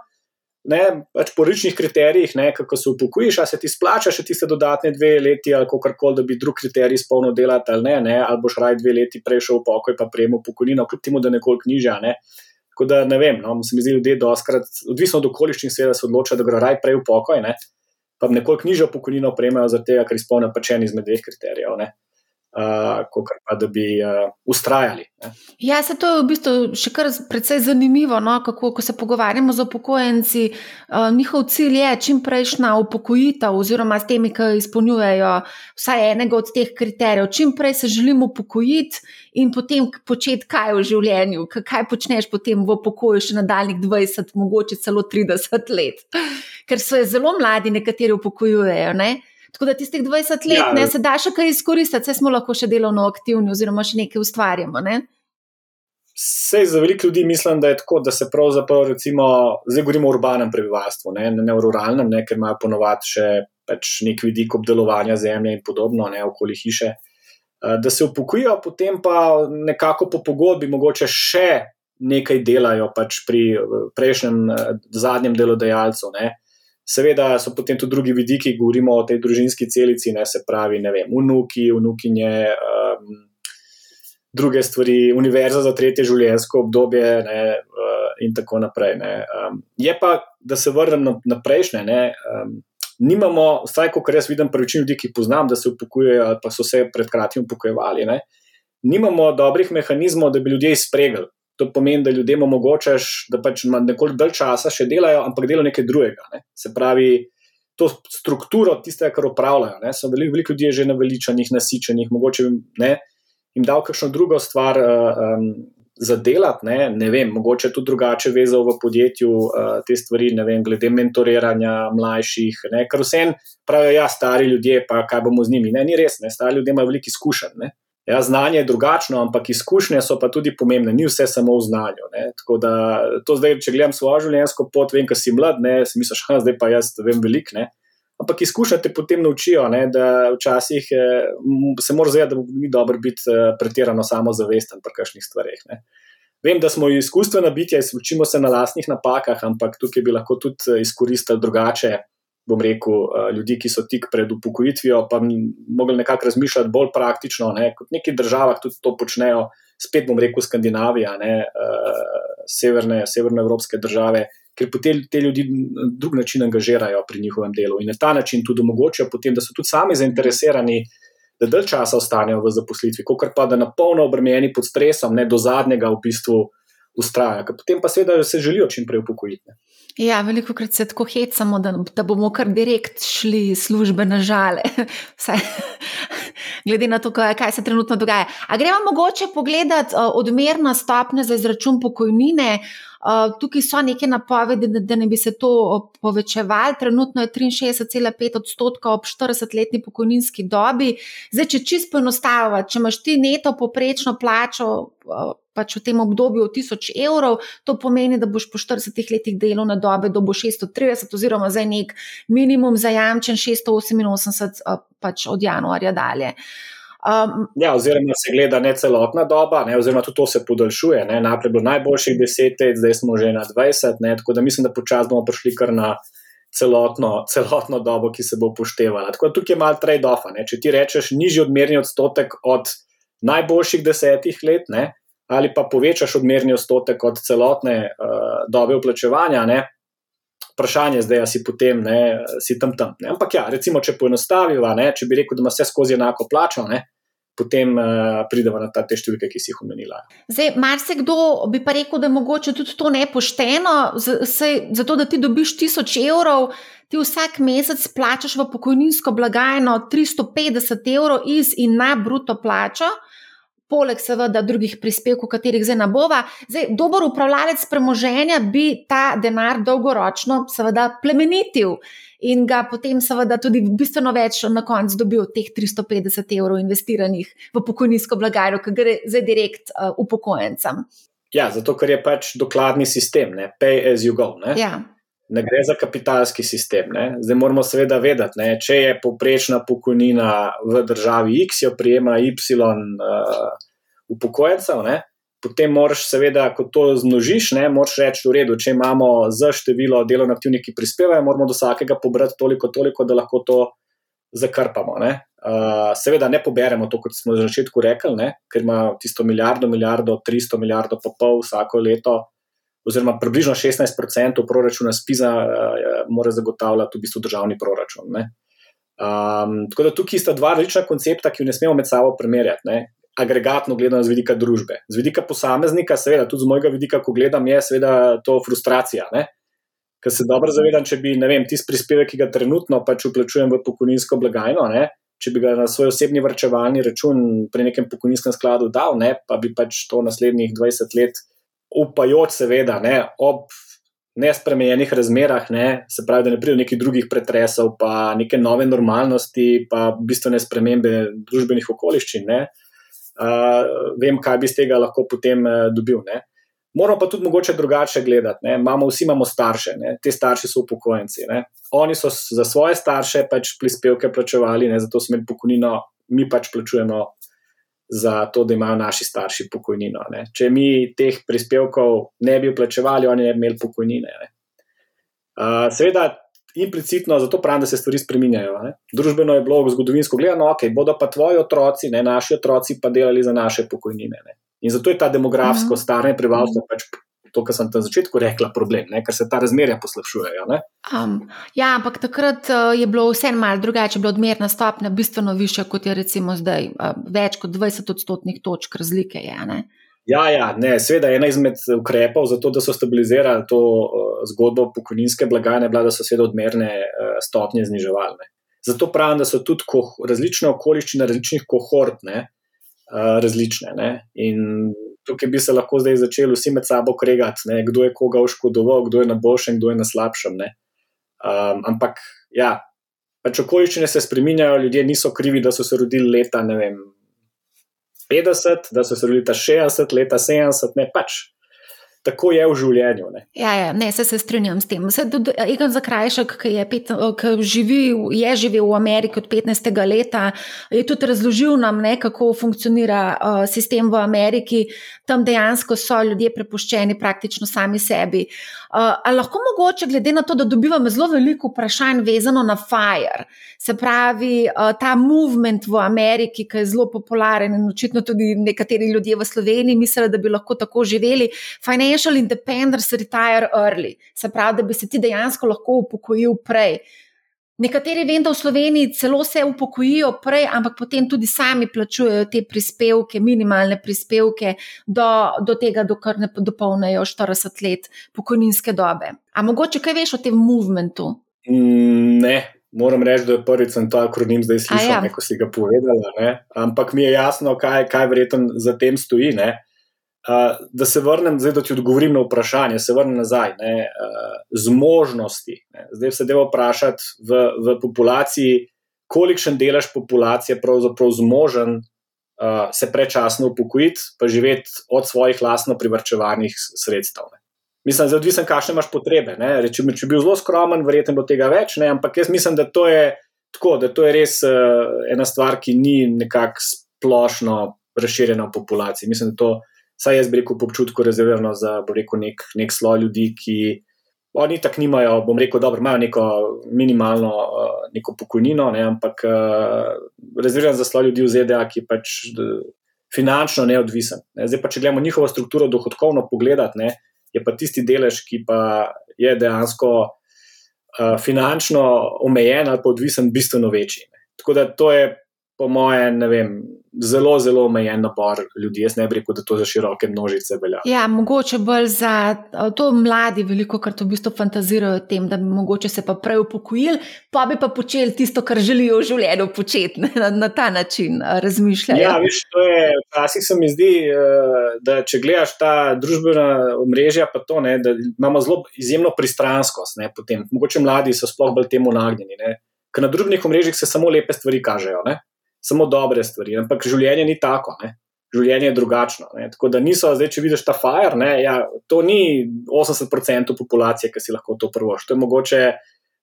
ne, pač po različnih kriterijih, ne, kako se upokojiš, ali se ti splača še tiste dodatne dve leti, ali kako koli, da bi drug kriterij spolno delati, ali ne, ne ali boš raj dve leti prejšel v pokoj, pa prejmo pokojnino, kljub temu, da nekoliko nižja. Ne. Tako da ne vem, no, se mi zdi, da je doskrat, odvisno od okoliščin, se odloča, da gre raj prej v pokoj, ne, pa nekoliko nižjo pokojnino prejmejo, zaradi tega, ker izpolnijo pač en izmed dveh kriterijev. Ne kot pa da bi uh, ustrajali. Ne. Ja, se to je v bistvu še kar precej zanimivo, no? kako ko se pogovarjamo z upokojenci. Uh, njihov cilj je čim prejšnja upokojitev, oziroma s temi, ki izpolnjujejo vsaj enega od teh kriterijev. Čim prej se želimo upokojiti in potem početi kaj v življenju, kaj počneš potem v pokoju še nadaljnih 20, mogoče celo 30 let. Ker so zelo mladi, nekateri upokojujejo. Ne? Tako da tistih 20 let ja, ne, se da še kaj izkoristiti, saj smo lahko še delovno aktivni oziroma še nekaj ustvarjamo. Ne? Sej za veliko ljudi mislim, da je tako, da se pravzaprav, recimo, zdaj govorimo o urbanem prebivalstvu, ne, ne o ruralnem, ne, ker imajo ponovadi še pač nek vidik obdelovanja zemlje in podobno, ne okoli hiše. Eh, da se upokojijo, potem pa nekako po pogodbi mogoče še nekaj delajo pač pri prejšnjem, eh, zadnjem delodajalcu. Ne. Seveda so potem tudi drugi vidiki, govorimo o tej družinski celici, ne se pravi, ne vem, vnuki, vnukinje, um, druge stvari, univerza za tretje življenjsko obdobje ne, uh, in tako naprej. Um, je pa, da se vrnem na, na prejšnje, ne, um, nimamo, vsaj kot jaz vidim, pri večini ljudi, ki poznam, da se upokojujejo, pa so se pred kratkim upokojevali, ne, nimamo dobrih mehanizmov, da bi ljudje izpregli. To pomeni, da ljudem omogočaš, da pač nekoliko dalj časa še delajo, ampak delajo nekaj drugega. Ne. Se pravi, to strukturo tistega, kar upravljajo. So veliko, veliko ljudi že naveličanih, nasičenih, mogoče ne, jim dal kakšno drugo stvar um, za delati. Ne. ne vem, mogoče tudi drugače vezal v podjetju uh, te stvari, ne vem, glede mentoriranja mlajših. Ne. Ker vsem pravijo, ja, stari ljudje, pa kaj bomo z njimi. Ne, ni res, ne. stari ljudje imajo veliko izkušenj. Ja, znanje je drugačno, ampak izkušnje so pa tudi pomembne, ni vse samo v znanju. Da, zdaj, če gledam svojo življenjsko pot, vem, da si mlad, ne, si misliš, da zdaj pa jaz vem veliko. Ampak izkušnje te potem naučijo, ne, da včasih eh, se mora zavedati, da ni dobro biti eh, pretirano samozavesten pri kakšnih stvareh. Ne. Vem, da smo izkustvena bitja, učimo se na lastnih napakah, ampak tukaj bi lahko tudi eh, izkoristili drugače bom rekel, eh, ljudi, ki so tik pred upokojitvijo, pa bi mogli nekako razmišljati bolj praktično, ne, kot v nekih državah tudi to počnejo, spet bom rekel Skandinavija, ne, uh, severne, severnoevropske države, ker potem te ljudi na drug način angažirajo pri njihovem delu in na ta način tudi omogočajo, potem, da so tudi sami zainteresirani. Da dalj časa ostanejo v zaposlitvi, kot pa da na polno obremenjeni pod stresom, ne do zadnjega v bistvu ustrajajo. Potem pa seveda se želijo čim prej upokojiti. Ja, veliko krat se tako hecamo, da, da bomo kar direkt šli službe na žale. Vsaj, glede na to, kaj se trenutno dogaja. A gremo mogoče pogledati uh, odmerna stopnja za izračun pokojnine? Tukaj so neke napovedi, da, ne bi se to povečevalo. Trenutno je 63,5 odstotka ob 40-letni pokojninski dobi. Zdaj, če čisto enostavno, če imaš ti neto poprečno plačo. Uh, pač v tem obdobju 1000 evrov, to pomeni, da boš po 40 letih delovne dobe dobo 630, oziroma za nek minimum zajamčen 688 pač od januarja dalje. Um, ja, oziroma se gleda ne celotna doba, ne, oziroma tudi to se podaljšuje. Najprej je bilo najboljših 10 let, zdaj smo že na 20, ne, tako da mislim, da počasi bomo prišli kar na celotno, celotno dobo, ki se bo upoštevala. Tako da tukaj je malo trade-off. Če ti rečeš nižji odmerni odstotek od najboljših desetih let, ne, ali pa povečaš odmerni odstotek od celotne uh, dobe uplačevanja, ne? Vprašanje zdaj, ali si potem ne, si tam tam. Ne? Ampak ja, recimo, če poenostaviva, ne, če bi rekel, da ima vse skozi enako plačo. Ne? Potem uh, pridemo na te številke, ki si jih omenila. Zdaj, marsikdo bi pa rekel, da je mogoče tudi to nepošteno. Zato, da ti dobiš 1000 evrov, ti vsak mesec plačaš v pokojninsko blagajno 350 evrov iz in na bruto plačo poleg seveda drugih prispevkov, katerih zdaj nabova. Zdaj, dober upravljalec premoženja bi ta denar dolgoročno seveda plemenitil in ga potem seveda tudi bistveno več na koncu dobil teh 350 evrov investiranih v pokojninsko blagajno, ki gre zdaj direkt uh, upokojencem. Ja, zato ker je pač dokladni sistem, ne? pay as you go. Ne? Ja ne gre za kapitalski sistem. Ne. Zdaj moramo seveda vedeti, ne, če je povprečna pokojnina v državi X, jo prijema Y uh, upokojencev, ne, potem moraš seveda, ko to zmnožiš, moraš reči, v redu, če imamo za število delovno aktivnih, ki prispevajo, moramo do vsakega pobrati toliko, toliko, da lahko to zakrpamo. Ne. Uh, seveda ne poberemo to, kot smo na začetku rekli, ne, ker ima tisto milijardo, milijardo, 300 milijardov, pa pol vsako leto oziroma približno 16% proračuna SPIZ-a mora zagotavljati v bistvu državni proračun. Um, tako da tukaj sta dva različna koncepta, ki jo ne smemo med sabo primerjati. Ne? Agregatno gledano z vidika družbe. Z vidika posameznika, seveda, tudi z mojega vidika, ko gledam, je seveda to frustracija. Ker se dobro zavedam, če bi, ne vem, tisti prispevek, ki ga trenutno pač uplačujem v pokojninsko blagajno, ne, če bi ga na svoj osebni vrčevalni račun pri nekem pokojninskem skladu dal, ne, pa bi pač to naslednjih 20 let, upajoč, seveda, ne, ob nespremenjenih razmerah, ne, se pravi, da ne pride do nekih drugih pretresov, pa neke nove normalnosti, pa bistvene spremembe družbenih okoliščin. Ne, uh, vem, kaj bi iz tega lahko potem uh, dobil. Ne. Moramo pa tudi mogoče drugače gledati. Imamo, vsi imamo starše, ne? te starši so upokojenci. Ne? Oni so za svoje starše pač prispevke plačevali, ne? zato smo imeli pokojnino, mi pač plačujemo za to, da imajo naši starši pokojnino. Ne? Če mi teh prispevkov ne bi plačevali, oni ne bi imeli pokojnine. Uh, seveda, implicitno zato pravim, da se stvari spremenjajo. Družbeno je bilo zgodovinsko gledano, ok, bodo pa tvoji otroci, ne naši otroci, pa delali za naše pokojnine. Ne? In zato je ta demografsko mhm. staranje prebivalstva pač to, kar sem na začetku rekla, problem, ne? ker se ta razmerja poslabšujejo. Um, ja, ampak takrat uh, je bilo vse malo drugače, bilo odmerna stopnja bistveno više, kot je recimo zdaj, uh, več kot 20 odstotnih točk razlike. Je, Ja, ja, ne, seveda ena izmed ukrepov za to, da so stabilizirali to uh, zgodbo pokojninske blagajne, bila, da so seveda odmerne uh, stopnje zniževali. Zato pravim, da so tudi različne okoliščine različnih kohort, ne, različne. Ne? In tukaj bi se lahko zdaj začeli vsi med sabo kregati, ne? kdo je koga oškodoval, kdo je na boljšem, kdo je na slabšem. Um, ampak ja, pač okoliščine se spremenjajo, ljudje niso krivi, da so se rodili leta vem, 50, da so se rodili 60, leta 70, ne pač tako je v življenju. Ne. Ja, ja ne, se, se strinjam s tem. Egan Zakrajšek, ki, je, pet, ki živi, je živel v Ameriki od 15. leta, je tudi razložil nam, ne, kako funkcionira uh, sistem v Ameriki. Tam dejansko so ljudje prepuščeni praktično sami sebi. Uh, lahko mogoče, glede na to, da dobivamo zelo veliko vprašanj vezano na FIRE, se pravi uh, ta movement v Ameriki, ki je zelo popularen in očitno tudi nekateri ljudje v Sloveniji mislijo, da bi lahko tako živeli. Financial financial independence retire early, se pravi, da bi se ti dejansko lahko upokojil prej. Nekateri vem, da v Sloveniji celo se upokojijo prej, ampak potem tudi sami plačujejo te prispevke, minimalne prispevke, do, do tega, dokler ne dopolnijo 40 let pokojninske dobe. A mogoče kaj veš o tem movementu? Mm, ne, moram reči, da je prvič sem ta akronim zdaj slišal, ja. ko si ga povedala. Ne? Ampak mi je jasno, kaj, kaj verjetno za tem stoji. Ne? Uh, da se vrnem, zdaj, da ti odgovorim na vprašanje, se vrnem nazaj, ne, uh, zmožnosti. Ne. Zdaj se deva vprašati v, v populaciji, kolikšen delež populacije je pravzaprav zmožen uh, se prečasno upokojiti, pa živeti od svojih lastno privrčevanih sredstev. Ne. Mislim, da je odvisen, kakšne imaš potrebe. Reči, če bi bil zelo skromen, verjetno bo tega več, ne, ampak jaz mislim, da to je tako, da to je res uh, ena stvar, ki ni nekako splošno razširjena v populaciji. Mislim, da to je saj jaz bi rekel, po občutku rezervirano za rekel, nek, nek sloj ljudi, ki oni tako nimajo, bom rekel, dobro, imajo neko minimalno uh, neko pokojnino, ne, ampak uh, rezervirano za sloj ljudi v ZDA, ki je pač finančno neodvisen. Ne. Zdaj pa, če gledamo njihovo strukturo dohodkovno pogledati, ne, je pa tisti delež, ki pa je dejansko uh, finančno omejen ali pa odvisen, bistveno večji. Ne. Tako da to je po mojem, ne vem, zelo, zelo omejen nabor ljudi. Jaz ne bi rekel, da to za široke množice velja. Ja, mogoče bolj za to mladi, veliko krat v bistvu fantazirajo o tem, da bi mogoče se pa prej upokojili, pa bi pa počeli tisto, kar želijo v življenju početi na, na ta način razmišljati. Ja, veš, to je včasih se mi zdi, da če gledaš ta družbena omrežja, pa to, ne, da imamo zelo izjemno pristranskost. Ne, potem, mogoče mladi so sploh bolj temu nagnjeni. Ker na družbenih omrežjih se samo lepe stvari kažejo. Ne? Samo dobre stvari. Ampak življenje ni tako, ne? življenje je drugačno. Ne? Tako da niso, zdaj, če vidiš ta ne, ja, to ni 80% populacije, ki si lahko to prvoš. To je mogoče,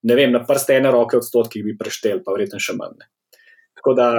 ne vem, na prste ene roke odstotki bi preštel, pa verjetno še manj. Ne? Tako da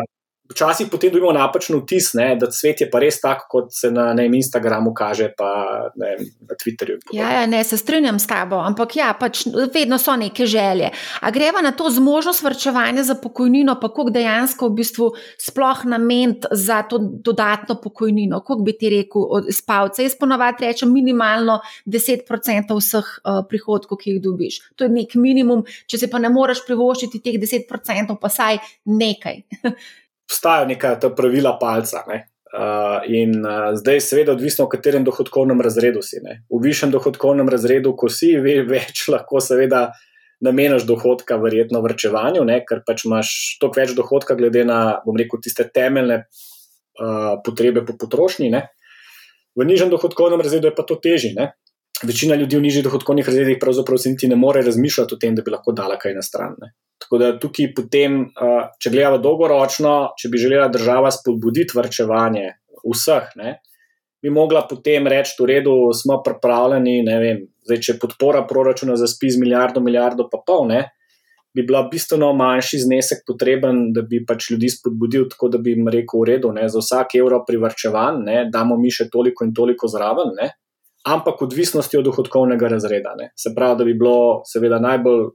včasih potem dobimo napačen vtis, ne, da svet je pa res tak, kot se na ne, Instagramu kaže, pa ne, na Twitterju. Ja, ja, ne, se strinjam s tabo, ampak ja, pač vedno so neke želje. A greva na to zmožnost vrčevanja za pokojnino, pa koliko dejansko v bistvu sploh nament za to dodatno pokojnino? Koliko bi ti rekel, spavce? Jaz ponovadi rečem minimalno 10% vseh uh, prihodkov, ki jih dobiš. To je nek minimum, če se pa ne moreš privoščiti teh 10%, pa saj nekaj. obstajajo neka ta pravila palca. Ne? Uh, in uh, zdaj, seveda, odvisno, v katerem dohodkovnem razredu si. Ne? V višjem dohodkovnem razredu, ko si ve, več, lahko seveda nameniš dohodka, verjetno vrčevanju, ne? ker pač imaš toliko več dohodka, glede na, bom rekel, tiste temeljne uh, potrebe po potrošnji. Ne? V nižjem dohodkovnem razredu je pa to težje. Večina ljudi v nižjih dohodkovnih razredih pravzaprav niti ne more razmišljati o tem, da bi lahko dala kaj na stran. Ne? Tako da tukaj potem, če gledamo dolgoročno, če bi želela država spodbuditi vrčevanje vseh, ne, bi mogla potem reči: v redu, smo pripravljeni. Vem, zdaj, če podpora proračuna za spis milijardo, milijardo pa pol, ne, bi bila bistveno manjši znesek potreben, da bi pač ljudi spodbudil, tako da bi jim rekel: v redu, ne, za vsak evro privrčevan, ne, damo mi še toliko in toliko zraven. Ne, Ampak odvisnosti od dohodkovnega razreda. Ne. Se pravi, da bi bilo, seveda, najbolj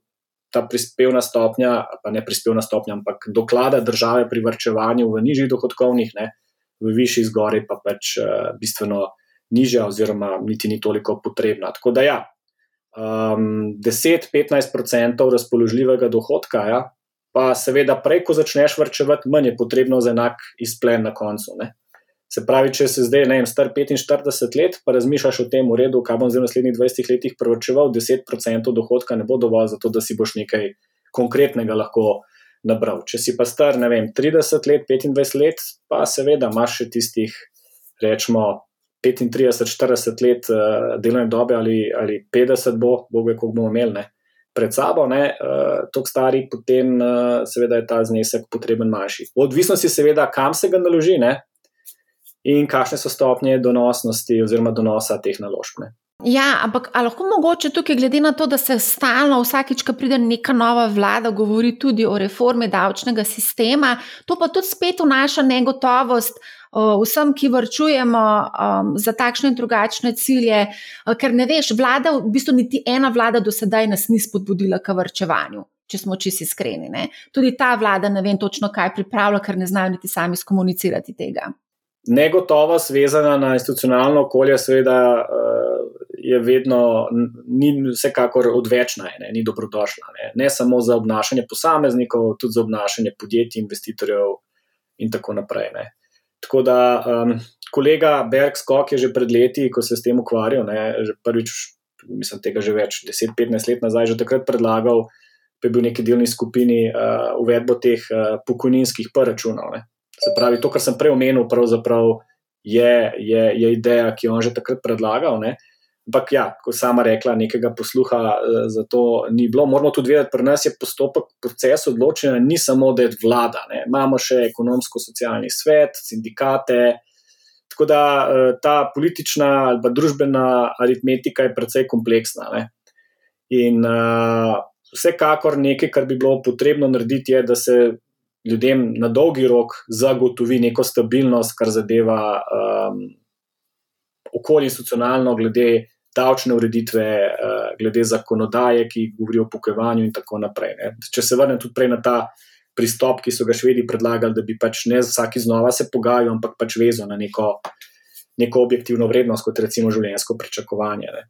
ta prispevna stopnja, pa ne prispevna stopnja, ampak doklada države pri vrčevanju v nižjih dohodkovnih, ne, v višjih zgori pa pač uh, bistveno nižja, oziroma niti ni toliko potrebna. Tako da ja, um, 10-15% razpoložljivega dohodka, ja, pa seveda prej, ko začneš vrčevati, manj je potrebno za enak izplen na koncu. Ne. Se pravi, če se zdaj, ne vem, star 45 let, pa razmišljaš o tem, v redu, kaj bom zdaj v naslednjih 20 letih prvočeval, 10% dohodka ne bo dovolj za to, da si boš nekaj konkretnega lahko nabral. Če si pa star, ne vem, 30 let, 25 let, pa seveda imaš še tistih, rečemo, 35-40 let uh, delovne dobe ali, ali 50 bo, bo ve, koliko bomo imeli. Ne? Pred sabo, uh, tako stari, potem uh, seveda je ta znesek potreben manjši. Odvisno je, seveda, kam se ga naloži, ne? In kakšne so stopnje donosnosti oziroma donosa teh naložb. Ne. Ja, ampak lahko mogoče tukaj, glede na to, da se stalno, vsakič, ko pride neka nova vlada, govori tudi o reformi davčnega sistema, to pa tudi spet vnaša negotovost vsem, ki vrčujemo um, za takšne in drugačne cilje, ker ne veš, vlada, v bistvu niti ena vlada do sedaj nas ni spodbudila k vrčevanju. Če smo čisto iskreni. Ne. Tudi ta vlada ne vem točno, kaj pripravlja, ker ne znajo niti sami skomunicirati tega negotovost vezana na institucionalno okolje, seveda, uh, je vedno, ni vsekakor odvečna, ne, ni dobrodošla. Ne. ne samo za obnašanje posameznikov, tudi za obnašanje podjetij, investitorjev in tako naprej. Ne. Tako da, um, kolega Berg Skok je že pred leti, ko se je s tem ukvarjal, ne, že prvič, mislim, tega že več, 10-15 let nazaj, že takrat predlagal, pa je bil v neki delni skupini uh, uvedbo teh uh, pokojninskih računov. Se pravi, to, kar sem prej omenil, je, je, je ideja, ki jo on že takrat predlagal. Ne? Ampak, ja, kot sama rekla, nekega posluha uh, za to ni bilo. Moramo tudi vedeti, pri nas je postopek, proces odločanja, ni samo, da je vlada. Ne? Imamo še ekonomsko-socialni svet, sindikate. Tako da uh, ta politična ali pa družbena aritmetika je precej kompleksna. Ne? In uh, vsekakor nekaj, kar bi bilo potrebno narediti, je, da se ljudem na dolgi rok zagotovi neko stabilnost, kar zadeva um, okolje institucionalno, glede davčne ureditve, uh, glede zakonodaje, ki govori o pokojevanju in tako naprej. Ne. Če se vrnem tudi prej na ta pristop, ki so ga švedi predlagali, da bi pač ne vsaki znova se pogajal, ampak pač vezal na neko, neko objektivno vrednost, kot recimo življenjsko pričakovanje. Ne.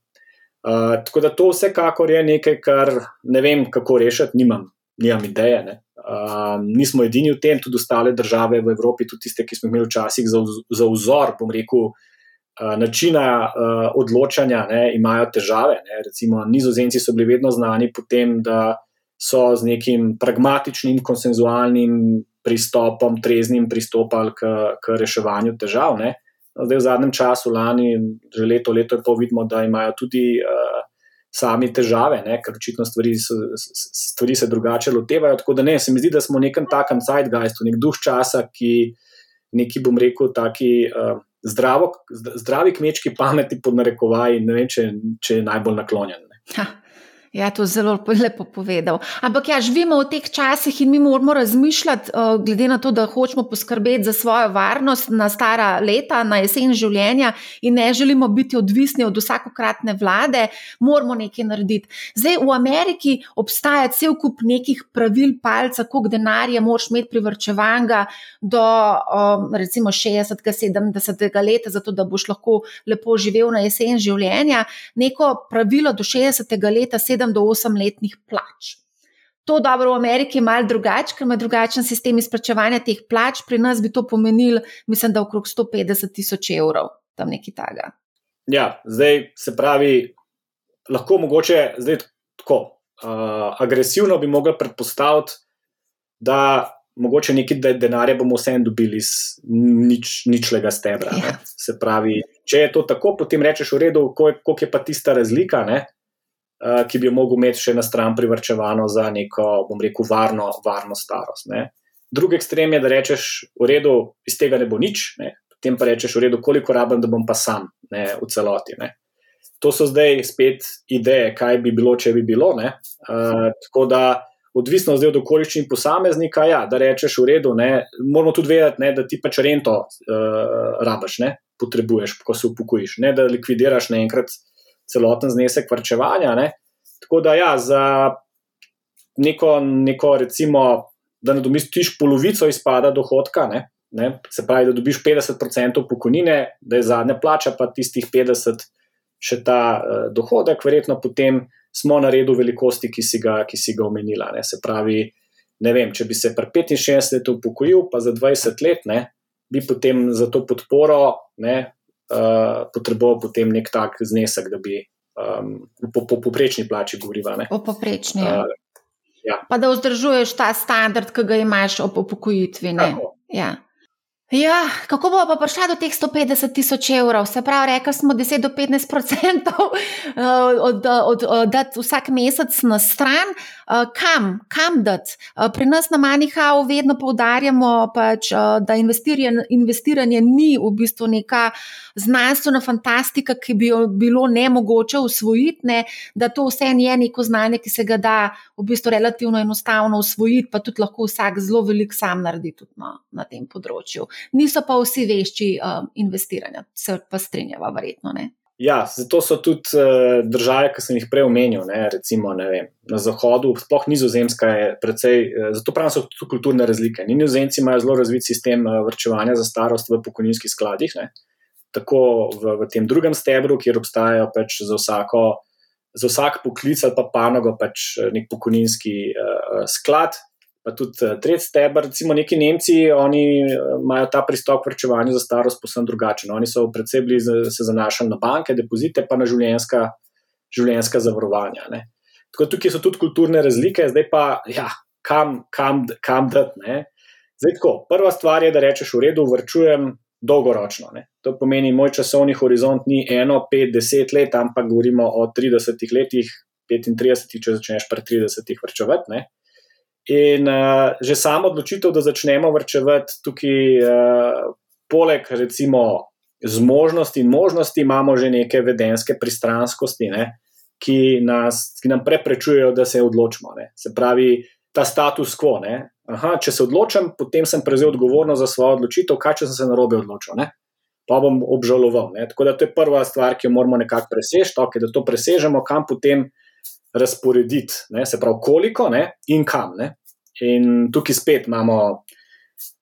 Uh, tako da to vsekakor je nekaj, kar ne vem, kako rešiti, nimam, nimam ideje. Ne. Um, nismo edini v tem, tudi ostale države v Evropi, tudi tiste, ki smo imeli včasih za, za vzor, bom rekel, uh, načina uh, odločanja, ne, imajo težave. Ne. Recimo, Nizozemci so bili vedno znani po tem, da so z nekim pragmatičnim, konsenzualnim pristopom, treznim pristopali k, k reševanju težav. Ne. Zdaj, v zadnjem času, lani, že leto, leto in pol, vidimo, da imajo tudi. Uh, sami težave, ne, ker očitno stvari, so, stvari se drugače lotevajo. Tako da ne, se mi zdi, da smo v nekem takem zeitgeistu, nek duh časa, ki neki, bom rekel, taki. Uh, Zdravo, zdravi kmečki pameti, pod narekovaji, ne vem, če, če je najbolj naklonjen. Ja, to je zelo lepo povedal. Ampak ja, živimo v teh časih in mi moramo razmišljati, uh, glede na to, da hočemo poskrbeti za svojo varnost na stara leta, na jesen življenja in ne želimo biti odvisni od vsakokratne vlade, moramo nekaj narediti. Zdaj v Ameriki obstaja cel kup nekih pravil, palca, koliko denarja moraš imeti privrčevanga do um, recimo 60, 70 let, zato da boš lahko lepo živel na jesen življenja. Neko pravilo do 60 leta, 7 do 8 letnih plač. To dobro v Ameriki je malo drugače, ker ima drugačen sistem izplačevanja teh plač, pri nas bi to pomenilo, mislim, da okrog 150 tisoč evrov, tam nekaj taga. Ja, zdaj se pravi, lahko mogoče zdaj tako. Uh, agresivno bi mogli predpostaviti, da mogoče nekaj denarja bomo vseeno dobili iz nič, ničlega stebra. Ja. Se pravi, če je to tako, potem rečeš v redu, koliko je pa tista razlika, ne? Eh, ki bi jo mogel imeti še na stran privrčevano za neko, bom rekel, varno, varno starost. Ne. Drugi ekstrem je, da rečeš, v redu, iz tega ne bo nič, ne. potem pa rečeš, v redu, koliko rabim, da bom pa sam ne, v celoti. Ne. To so zdaj spet ideje, kaj bi bilo, če bi bilo. Uh, tako da, odvisno zdaj od okoliščin posameznika, ja, da rečeš, v redu, ne, moramo tudi vedeti, ne, da ti pač rento uh, rabaš, ne, potrebuješ, ko se upokojiš, ne da likvidiraš naenkrat celoten znesek vrčevanja. Ne? Tako da, ja, za neko, neko recimo, da nadomestiš polovico izpada dohodka, ne? Ne? se pravi, da dobiš 50% pokojnine, da je zadnja plača, pa tistih 50% še ta uh, dohodek, verjetno potem smo na redu velikosti, ki si ga, ki si ga omenila. Ne? Se pravi, ne vem, če bi se pri 65 letih upokojil, pa za 20 let, ne? bi potem za to podporo ne, uh, potreboval potem nek tak znesek, da bi um, po, po poprečni plači govorila. Po poprečni. Uh, ja. Pa da vzdržuješ ta standard, ki ga imaš ob upokojitvi. Ja. Ja, kako bo pa prišla do teh 150 tisoč evrov? Se pravi, rekli smo 10 do 15 odstotkov eh, od, od, od, od vsak mesec na stran. Eh, kam, kam dati? Eh, pri nas na Manihau vedno poudarjamo, pač, da investiranje, investiranje ni v bistvu neka znanstvena fantastika, ki bi jo bilo ne mogoče usvojiti, ne? da to vse je neko znanje, ki se ga da v bistvu relativno enostavno usvojiti, pa tudi lahko vsak zelo velik sam naredi tudi na, na tem področju niso pa vsi vešči um, investiranja, se pa strinjava, verjetno. Ne? Ja, zato so tudi uh, države, ki sem jih prej omenil, ne, recimo ne vem, na zahodu, sploh nizozemska je precej, uh, zato pravim, so tu kulturne razlike. Nizozemci imajo zelo razvit sistem uh, vrčevanja za starost v pokojninskih skladih, ne, tako v, v tem drugem stebru, kjer obstajajo pač za, vsako, za vsak poklic ali pa panogo pač nek pokojninski uh, sklad, pa tudi uh, tretji stebr. Recimo neki Nemci, oni uh, imajo ta pristop k vrčevanju za starost posebno drugačen. Oni so predvsem bili se zanašali na banke, depozite, pa na življenjska, življenjska zavarovanja. Ne. Tako tukaj so tudi kulturne razlike, zdaj pa ja, kam, kam, kam dati. Zdaj, tako, prva stvar je, da rečeš, v redu, vrčujem dolgoročno. Ne. To pomeni, moj časovni horizont ni eno, pet, deset let, ampak govorimo o 30 letih, 35, če začneš pri 30 vrčevati. In uh, že samo odločitev, da začnemo vrčevati tukaj, uh, poleg recimo zmožnosti in možnosti, imamo že neke vedenske pristranskosti, ne, ki, nas, ki nam preprečujejo, da se odločimo. Ne. Se pravi, ta status quo. Aha, če se odločim, potem sem prevzel odgovornost za svojo odločitev, kaj če sem se na robe odločil. Ne. Pa bom obžaloval. Ne. Tako da to je prva stvar, ki jo moramo nekako preseči, okay, da to presežemo, kam potem razporediti, ne, se pravi, koliko ne, in kam. Ne. In tukaj spet imamo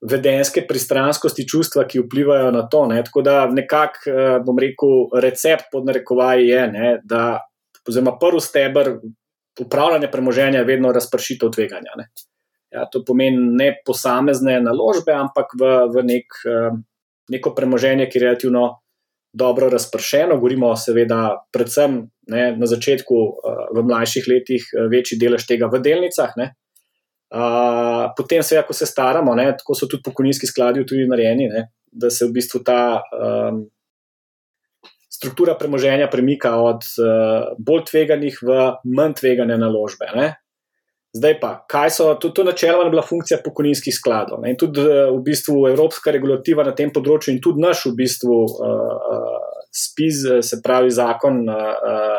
vedenske pristranskosti, čustva, ki vplivajo na to. Ne. Tako da nekako, eh, bom rekel, recept pod narekovaj je, ne, da oziroma prvi stebr upravljanja premoženja je vedno razpršitev tveganja. Ne. Ja, to pomeni ne posamezne naložbe, ampak v, v nek, eh, neko premoženje, ki je relativno dobro razpršeno. Govorimo, seveda, predvsem ne, na začetku, eh, v mlajših letih, večji delež tega v delnicah. Ne. Potem, seveda, ko se staramo, ne, tako so tudi pokojninski skladi tudi narejeni, ne, da se v bistvu ta um, struktura premoženja premika od uh, bolj tveganih v manj tvegane naložbe. Ne. Zdaj pa, kaj so, to, to načeloma bila funkcija pokojninskih skladov ne, in tudi v bistvu evropska regulativa na tem področju in tudi naš v bistvu uh, spiz, se pravi zakon uh,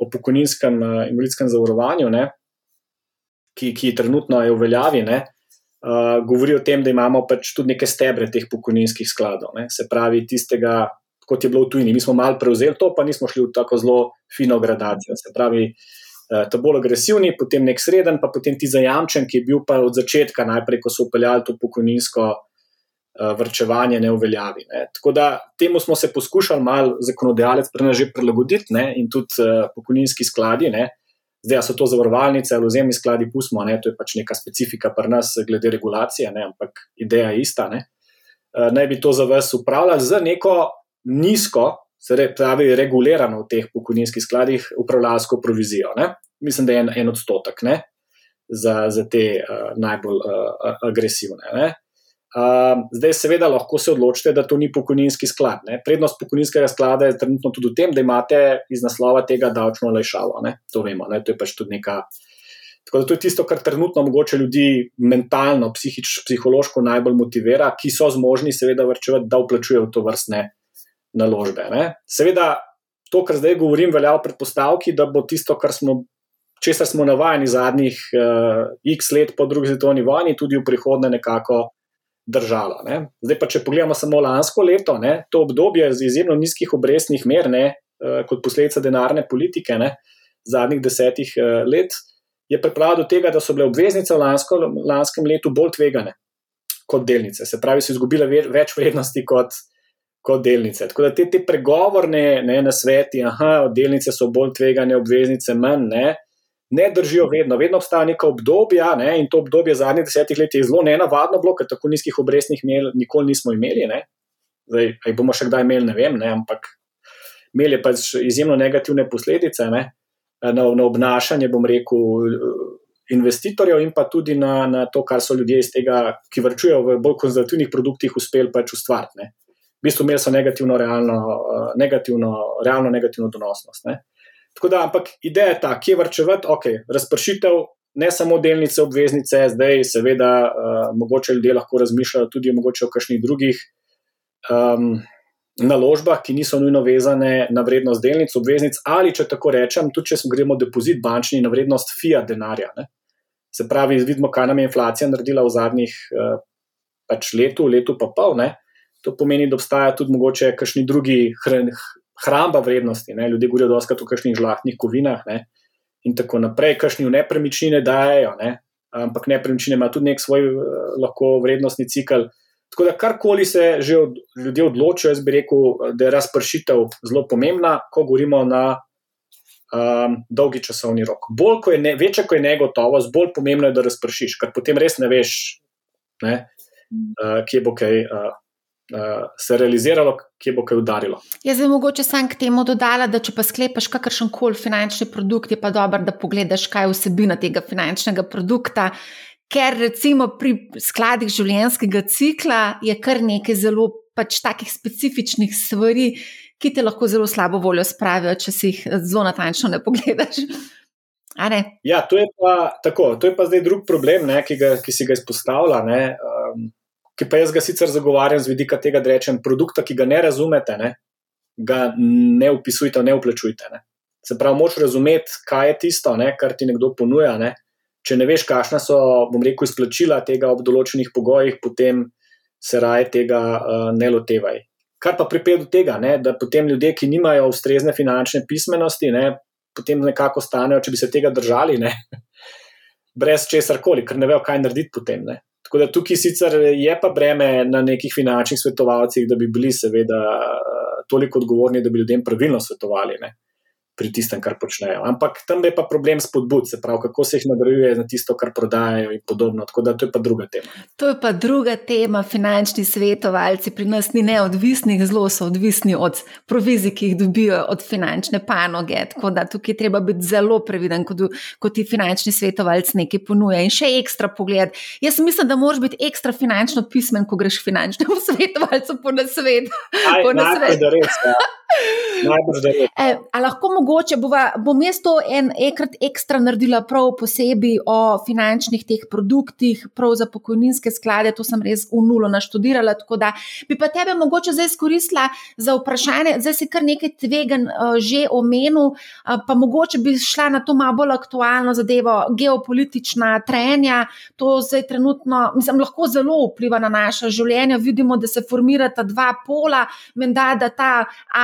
o pokojninskem uh, invalidskem zavarovanju, ne, ki, ki trenutno je v veljavi, ne, uh, govori o tem, da imamo pač tudi neke stebre teh pokojninskih skladov. Ne, se pravi, tistega, kot je bilo v tujini. Mi smo malo prevzeli to, pa nismo šli v tako zelo fino gradacijo. Se pravi, uh, ta bolj agresivni, potem nek sreden, pa potem ti zajamčen, ki je bil pa od začetka, najprej, ko so upeljali to pokojninsko. Vrčevanje ne uveljavi. Ne. Tako da temu smo se poskušali malo zakonodajalec že prilagoditi, ne, in tudi uh, pokojninski skladi, ne, Zdaj, so to zavarovalnice ali vzemni skladi, pustimo, ne, to je pač neka specifika pri nas, glede regulacije, ne, ampak ideja je ista. Ne. Uh, naj bi to za vas upravljali z neko nizko, se pravi, regulirano v teh pokojninskih skladih, upravljalsko provizijo. Ne. Mislim, da je en, en odstotek ne, za, za te uh, najbolj uh, agresivne. Ne. Uh, zdaj, seveda, lahko se odločite, da to ni pokojninski sklad. Ne? Prednost pokojninskega sklada je trenutno tudi v tem, da imate iz naslova tega davčno olajšavo. To vemo, ne? to je pač tudi neka. Tako da to je tisto, kar trenutno mogoče ljudi mentalno, psihič, psihološko najbolj motivira, ki so zmožni, seveda, vrčevati, da vplačujejo to vrstne naložbe. Ne? Seveda, to, kar zdaj govorim, velja v predpostavki, da bo tisto, kar smo. Česar smo navajeni zadnjih uh, x let po drugi svetovni vojni, tudi v prihodnje nekako držalo. Ne. Zdaj pa, če pogledamo samo lansko leto, ne, to obdobje z izjemno nizkih obrestnih mer, ne, eh, kot posledica denarne politike ne, zadnjih desetih eh, let, je pripravilo do tega, da so bile obveznice v lansko, lanskem letu bolj tvegane kot delnice. Se pravi, so izgubile več vrednosti kot, kot delnice. Tako da te, te pregovorne ne, na sveti, da delnice so bolj tvegane, obveznice manj. Ne, ne držijo vedno, vedno obstaja neka obdobja ne, in to obdobje zadnjih desetih let je zelo nenavadno, bilo, ker tako nizkih obrestnih mer nikoli nismo imeli. Ne. Zdaj, aj bomo še kdaj imeli, ne vem, ne, ampak imeli pač izjemno negativne posledice ne, na, na obnašanje, bom rekel, investitorjev in pa tudi na, na to, kar so ljudje iz tega, ki vrčujejo v bolj konzervativnih produktih, uspeli pač ustvariti. V bistvu imeli so negativno, realno, negativno, realno negativno donosnost. Ne. Tako da, ampak ideja je ta, kje vrčevati, ok, razpršitev, ne samo delnice, obveznice, zdaj, seveda, uh, mogoče ljudje lahko razmišljajo tudi o kakšnih drugih um, naložbah, ki niso nujno vezane na vrednost delnic, obveznic, ali če tako rečem, tudi če gremo depozit bančni na vrednost fiat denarja. Ne? Se pravi, vidimo, kaj nam je inflacija naredila v zadnjih uh, pač letu, letu pa pol. Ne? To pomeni, da obstaja tudi mogoče kakšni drugi hran, hramba vrednosti. Ne? Ljudje govorijo dosti o kakšnih žlahtnih kovinah ne? in tako naprej, kakšni v nepremičnine dajo, ne? ampak nepremičnine ima tudi nek svoj uh, lahko vrednostni cikl. Tako da karkoli se že od, ljudje odločijo, jaz bi rekel, da je razpršitev zelo pomembna, ko govorimo na um, dolgi časovni rok. Bolj, ko je ne, večja, ko je negotovost, bolj pomembno je, da razpršiš, ker potem res ne veš, ne, uh, kje bo kaj. Uh, se realiziralo, kje bo kaj udarilo. Jaz bi mogoče sam k temu dodala, da če pa sklepaš kakršen koli finančni produkt, je pa dobro, da pogledaš, kaj je vsebina tega finančnega produkta. Ker recimo pri skladih življenjskega cikla je kar nekaj zelo pač takih specifičnih stvari, ki te lahko zelo slabo voljo spravijo, če si jih zelo natančno ne pogledaš. Ne? Ja, to je, pa, tako, to je pa zdaj drug problem, ne, ki, ga, ki si ga izpostavlja. Um, ki pa jaz ga sicer zagovarjam z vidika tega, da rečem, produkta, ki ga ne razumete, ne, ga ne upisujte, ne uplačujte. Ne. Se pravi, moč razumeti, kaj je tisto, ne, kar ti nekdo ponuja. Ne. Če ne veš, kakšna so, bom rekel, izplačila tega ob določenih pogojih, potem se raje tega uh, ne lotevaj. Kar pa pripelje do tega, ne, da potem ljudje, ki nimajo ustrezne finančne pismenosti, ne, potem nekako stanejo, če bi se tega držali, ne, brez česar koli, ker ne vejo, kaj narediti potem. Ne. Tako da tukaj sicer je pa breme na nekih finančnih svetovalcih, da bi bili seveda toliko odgovorni, da bi ljudem pravilno svetovali. Ne pri tistem, kar počnejo. Ampak tam je pa problem spodbud, se pravi, kako se jih nagrajuje za tisto, kar prodajajo in podobno. Tako da to je pa druga tema. To je pa druga tema. Finančni svetovalci pri nas ni neodvisni, zelo so odvisni od provizij, ki jih dobijo od finančne panoge. Tako da tukaj treba biti zelo previden, ko, ko ti finančni svetovalec nekaj ponuja. In še ekstra pogled. Jaz mislim, da moraš biti ekstra finančno pismen, ko greš finančnemu svetovalcu po nasvet. Aj, po nasvet. Najprej, da res. Ja. Najbrž, da je. E, a lahko mogoče bova, bom jaz to en enkrat ekstra naredila prav posebej o finančnih teh produktih, prav za pokojninske sklade, to sem res v nulo naštudirala, tako da bi pa tebe mogoče zdaj izkoristila za vprašanje, zdaj si kar nekaj tvegan uh, že omenil, uh, pa mogoče bi šla na to malo bolj aktualno zadevo, geopolitična trenja, to zdaj trenutno, mislim, lahko zelo vpliva na naše življenje, vidimo, da se formirata dva pola, menda, da ta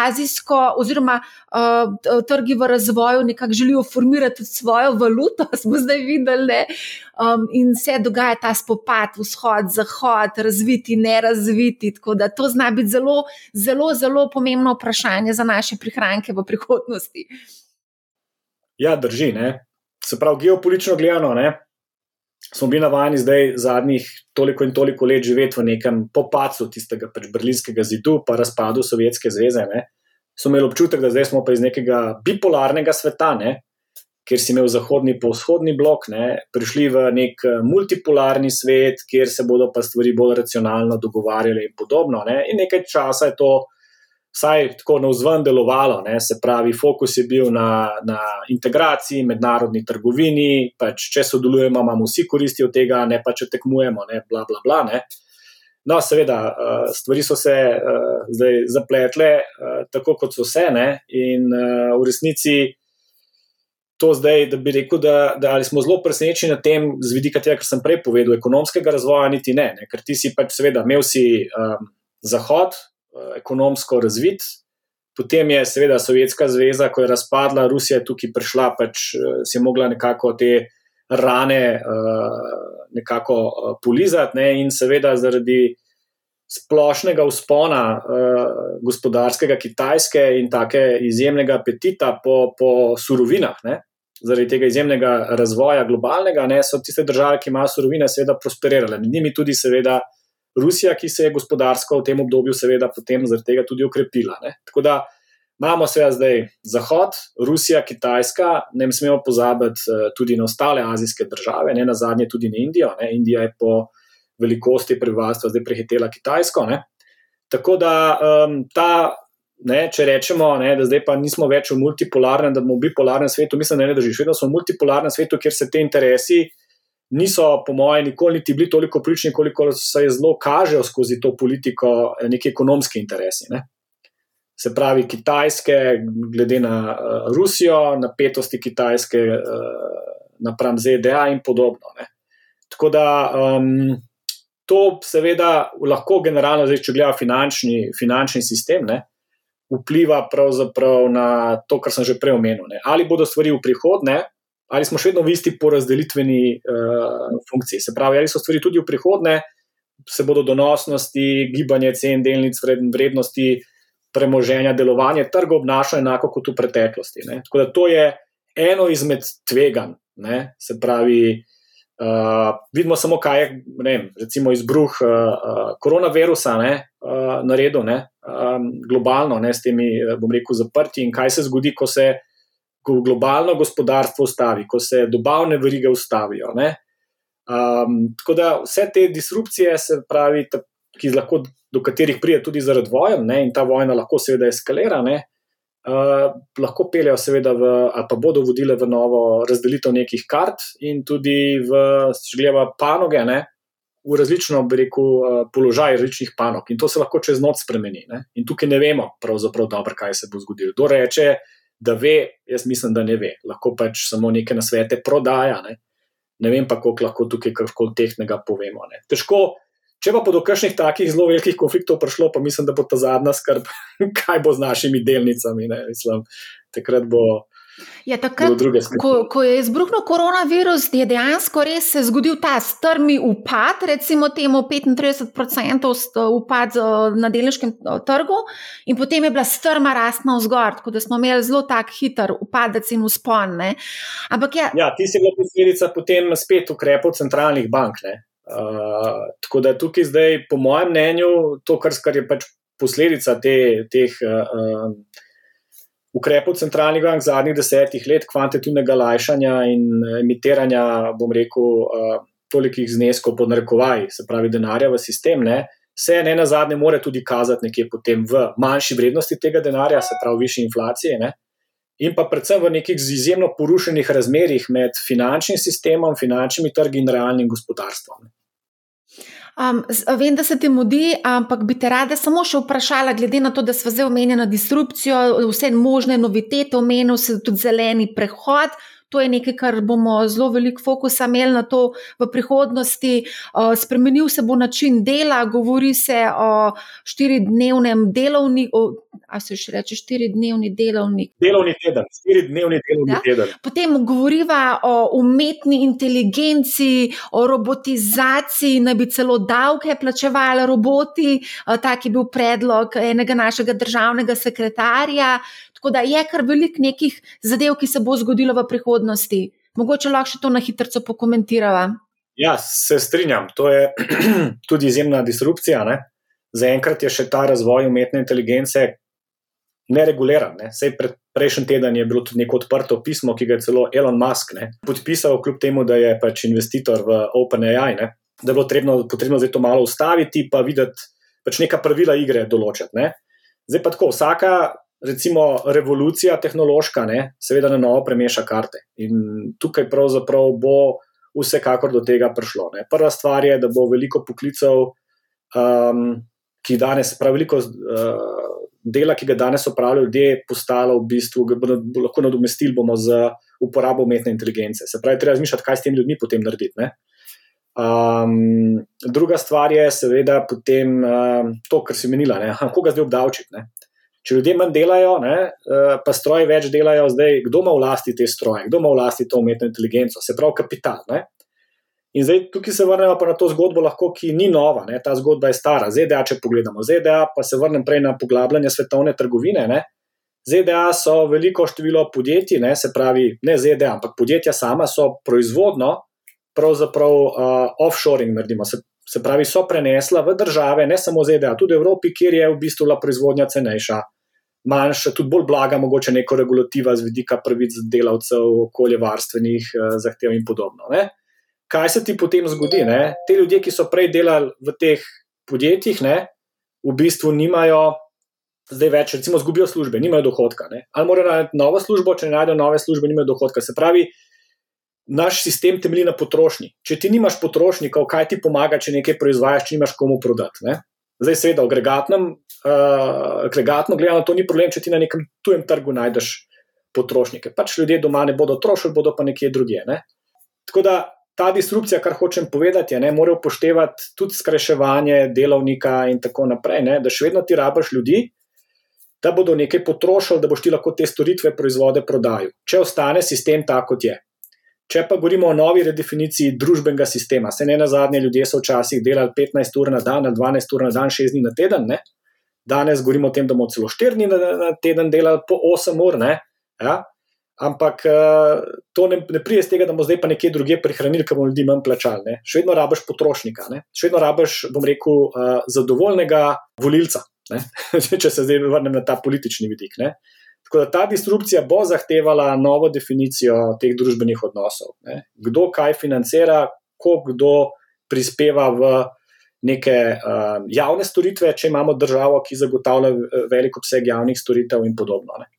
azijsko oziroma uh, trgi v razvoju nekako želijo formirati svojo valuto, smo zdaj videli, um, in se dogaja ta spopad, vzhod, zahod, razviti, nerazviti. Tako da to zna biti zelo, zelo, zelo pomembno vprašanje za naše prihranke v prihodnosti. Ja, drži. Ne? Se pravi, geopolitično gledano, ne? smo bili navajeni zdaj zadnjih toliko in toliko let živeti v nekem popacu tistega pač berlinskega zidu, pa razpadu Sovjetske zveze. Ne? So imeli občutek, da zdaj smo pa iz nekega bipolarnega sveta, ne, kjer si imel zahodni in vzhodni blok, ne, prišli v nek eh, multipolarni svet, kjer se bodo pa stvari bolj racionalno dogovarjale in podobno. Ne, in nekaj časa je to. Vsaj tako na vzven delovalo, ne, se pravi, fokus je bil na, na integraciji, mednarodni trgovini, pač če sodelujemo, imamo vsi koristi od tega, ne pa če tekmujemo, ne, bla, bla. Ne. No, seveda, eh, stvari so se uh, zdaj zapletle, uh, tako kot so vse, ne? in v resnici to zdaj, da bi rekel, da, da smo zelo presenečeni na tem, z vidika tega, kar sem prej povedal, ekonomskega razvoja, niti ne, ne? ker ti si pač, seveda, imel si um, Zahod, ekonomsko razvit. Potem je, seveda, Sovjetska zveza, ko je razpadla, Rusija je tukaj prišla, pač si je mogla nekako te rane uh, nekako uh, polizati, ne? in seveda zaradi splošnega uspona uh, gospodarskega Kitajske in tako izjemnega apetita po, po surovinah, ne? zaradi tega izjemnega razvoja globalnega, ne? so tiste države, ki imajo surovine, seveda prosperirale. Med njimi tudi, seveda, Rusija, ki se je gospodarsko v tem obdobju, seveda, potem zaradi tega tudi okrepila. Ne? Tako da imamo seveda zdaj Zahod, Rusija, Kitajska, ne smemo pozabiti tudi na ostale azijske države, ne na zadnje tudi na Indijo. Ne? Indija je po velikosti prebivalstva zdaj prehitela Kitajsko. Ne? Tako da um, ta, ne, če rečemo, ne, da zdaj pa nismo več v multipolarnem, da bomo v bipolarnem svetu, mislim, da ne drži. Še vedno smo v multipolarnem svetu, kjer se te interesi niso, po mojem, nikoli niti bili toliko prični, koliko se je zelo kažejo skozi to politiko, eh, neki ekonomski interesi. Ne? Se pravi, kitajske, glede na uh, Rusijo, napetosti kitajske uh, napram ZDA in podobno. Ne? Tako da um, to seveda lahko generalno, zdaj, če gledamo finančni, finančni sistem, ne, vpliva pravzaprav na to, kar sem že prej omenil. Ne. Ali bodo stvari v prihodnje, ali smo še vedno v isti porazdelitveni uh, funkciji. Se pravi, ali so stvari tudi v prihodnje, se bodo donosnosti, gibanje cen, delnic, vrednosti, premoženja, delovanje trga obnašalo enako kot v preteklosti. Ne. Tako da to je eno izmed tveganj. Se pravi, Uh, vidimo samo, kaj je vem, recimo izbruh uh, uh, koronavirusa ne, uh, naredil ne, um, globalno ne, s temi, bom rekel, zaprti in kaj se zgodi, ko se globalno gospodarstvo ustavi, ko se dobavne verige ustavijo. Um, tako da vse te disrupcije, se pravi, ta, lahko, do katerih pride tudi zaradi vojen in ta vojna lahko seveda eskalira. Ne, Uh, lahko peljejo, seveda, v, ali pa bodo vodile v novo razdelitev nekih kart, in tudi v, če gledamo, panoge, ne, v različno, bi rekel, uh, položaj različnih panog. In to se lahko čez noč spremeni. Ne. In tukaj ne vemo, pravzaprav, dobro, kaj se bo zgodilo. Kdo reče, da ve, jaz mislim, da ne ve. Lahko pač samo neke nasvete prodaja. Ne, ne vem pa, koliko lahko tukaj karkoli tehnega povemo. Ne. Težko. Če pa bo do kakšnih takih zelo velikih konfliktov prišlo, pa mislim, da bo ta zadnja skrb, kaj bo z našimi delnicami. Mislim, takrat bo. Ja, takrat, ko, ko je izbruhnil koronavirus, je dejansko res se zgodil ta strmi upad, recimo temu 35% upad na delniškem trgu, in potem je bila strma rastna vzgor, tako da smo imeli zelo tak hiter upadec in uspon. Ja, ja, ti si bila posledica potem spet ukrepov centralnih bank. Ne? Uh, tako da tukaj zdaj, po mojem mnenju, to, kar, kar je pač posledica te, teh uh, ukrepov centralnih bank zadnjih desetih let, kvantitativnega lajšanja in emitiranja, bom rekel, uh, tolikih zneskov pod narekovaj, se pravi denarja v sistem, ne, se ne na zadnje more tudi kazati nekje potem v manjši vrednosti tega denarja, se pravi, višji inflacije. Ne? In pa predvsem v nekih izjemno porušenih razmerjih med finančnim sistemom, finančnimi trgi in realnim gospodarstvom. Um, vem, da se ti mudi, ampak bi te rada samo še vprašala, glede na to, da smo zdaj omenjali disrupcijo, vse možne novitete, omenil se tudi zeleni prehod. To je nekaj, kar bomo zelo veliko fokusa imeli na to v prihodnosti. Spremenil se bo način dela, govori se o štiridnevnem delovniku. A se še reče štiridnevni delovnik? Delovni teden, štiridnevni delovni ja? teden. Potem govoriva o umetni inteligenci, o robotizaciji, naj bi celo davke plačevali roboti. Tak je bil predlog enega našega državnega sekretarja. Tako da je kar velik nekih zadev, ki se bo zgodilo v prihodnosti. Mogoče lahko še to na hitro pokomentirava. Ja, se strinjam. To je tudi izjemna disrupcija. Ne? Zaenkrat je še ta razvoj umetne inteligence nereguliran. Ne? Sej pred prejšnjim tednom je bilo tudi neko odprto pismo, ki ga je celo Elon Musk ne? podpisal, kljub temu, da je pač investitor v OpenAI. Ne? Da je bilo potrebno, potrebno zdaj to malo ustaviti, pa videti pač neka pravila igre določiti. Ne? Zdaj pa tako, vsaka recimo, revolucija tehnološka, ne, seveda na novo premeša karte. In tukaj pravzaprav bo vsekakor do tega prišlo. Ne. Prva stvar je, da bo veliko poklicev, um, ki danes, prav veliko uh, dela, ki ga danes opravljajo ljudje, postalo v bistvu, ga bo lahko nadomestili bomo z uporabo umetne inteligence. Se pravi, treba razmišljati, kaj s tem ljudmi potem narediti. Ne. Um, druga stvar je, seveda, potem, um, to, kar si menila, ne, koga zdaj obdavčiti. Če ljudje manj delajo, ne, eh, pa stroji več delajo, zdaj kdo ima v lasti te stroje, kdo ima v lasti to umetno inteligenco, se pravi kapital. Ne. In zdaj tukaj se vrnemo pa na to zgodbo, lahko, ki ni nova, ne. ta zgodba je stara. ZDA, če pogledamo, ZDA, pa se vrnem prej na poglabljanje svetovne trgovine. Ne. ZDA so veliko število podjetij, ne, se pravi, ne ZDA, ampak podjetja sama so proizvodno, pravzaprav uh, offshoring naredimo. Se, se pravi, so prenesla v države, ne samo ZDA, tudi v Evropi, kjer je v bistvu bila proizvodnja cenejša, manjša, tudi bolj blaga, mogoče neko regulativa z vidika pravic delavcev, okoljevarstvenih eh, zahtev in podobno. Ne? Kaj se ti potem zgodi? Ne? Te ljudje, ki so prej delali v teh podjetjih, ne, v bistvu nimajo. Zdaj več, recimo, izgubijo službe, nimajo dohodka. Ne? Ali morajo najti novo službo, če ne najdejo nove službe, nimajo dohodka. Se pravi, naš sistem temelji na potrošnji. Če ti nimaš potrošnikov, kaj ti pomaga, če nekaj proizvajaš, če nimaš komu prodati. Ne? Zdaj, seveda, agregatno uh, gledano, to ni problem, če ti na nekem tujem trgu najdeš potrošnike. Pač ljudje doma ne bodo trošili, bodo pa nekje drugje. Ne? Tako da ta disrupcija, kar hočem povedati, je, da mora upoštevati tudi skrajševanje delovnika in tako naprej, ne? da še vedno ti rabiš ljudi. Da bodo nekaj potrošili, da boš ti lahko te storitve, proizvode prodajal. Če ostane sistem tako, kot je. Če pa govorimo o novi redefiniciji družbenega sistema, se ne na zadnje, ljudje so včasih delali 15 ur na dan, 12 ur na dan, 6 dni na teden. Ne? Danes govorimo o tem, da bomo celo 4 dni na, na teden delali po 8 ur. Ja? Ampak uh, to ne, ne prije z tega, da bomo zdaj pa nekje druge prihranili, ker bomo ljudi manj plačali. Ne? Še vedno rabiš potrošnika, ne? še vedno rabiš, bom rekel, uh, zadovoljnega volilca. če se zdaj vrnem na ta politični vidik. Ne? Tako da ta disrupcija bo zahtevala novo definicijo teh družbenih odnosov. Ne. Kdo kaj financira, koliko kdo prispeva v neke uh, javne storitve, če imamo državo, ki zagotavlja velik obseg javnih storitev in podobno. Ne.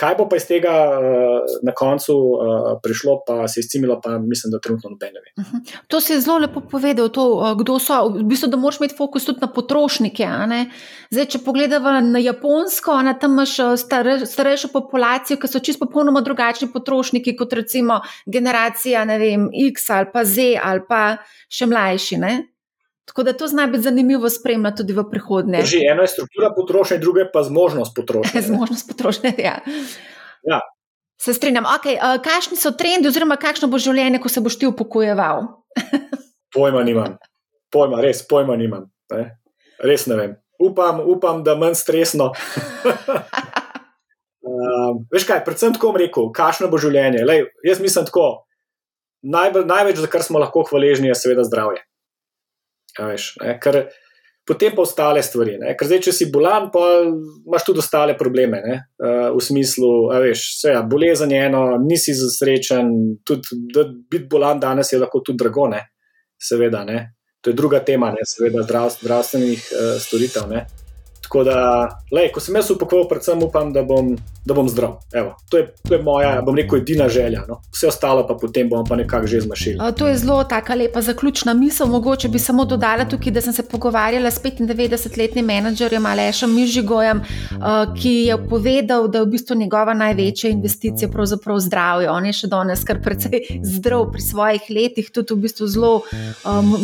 Kaj bo pa iz tega uh, na koncu uh, prišlo, pa se je izcimilo, pa mislim, da trenutno noben ne ve. Uh mhm. -huh. To si zelo lepo povedal, to, uh, kdo so. V bistvu, da moraš imeti fokus tudi na potrošnike. Zdaj, če pogledamo na Japonsko, na tam imaš stare, starejšo populacijo, ki so čisto popolnoma drugačni potrošniki kot recimo generacija vem, X ali pa Z ali pa še mlajši. Ne? Tako da to zna biti zanimivo spremljati tudi v prihodnje. Že eno je struktura potrošnje, drugo je pa zmožnost potrošnje. zmožnost potrošnje, ja. ja. Se strinjam. Okay, uh, kakšni so trendi, oziroma kakšno bo življenje, ko se boš ti upokojeval? pojma nimam, pojma, res pojma nimam. Ne? Res ne vem. Upam, upam da manj stresno. uh, veš kaj, predvsem tako rekel, kakšno bo življenje. Lej, jaz mislim tako. Najbolj, največ, za kar smo lahko hvaležni, je seveda zdravje. Veš, Ker potem pa ostale stvari. Ne? Ker zdaj, če si bolan, pa imaš tudi ostale probleme. Uh, v smislu, veš, vse, ja, bolezen je eno, nisi zasrečen, tudi biti bolan danes je lahko tudi drago, ne? seveda. Ne? to je druga tema, ne, seveda, zdravstvenih uh, storitev. Ne. Tako da, lej, ko sem jaz upokojen, predvsem upam, da bom, da bom zdrav. Evo, to, je, to je moja, bom rekel, edina želja. No. Vse ostalo pa potem bomo pa nekako že zmašili. To je zelo taka lepa zaključna misel. Mogoče bi samo dodala tukaj, da sem se pogovarjala s 95-letnim menedžerjem Alešem Mižigojem, ki je povedal, da je v bistvu njegova največja investicija pravzaprav zdravje. On je še danes kar precej zdrav pri svojih letih, tudi v bistvu zelo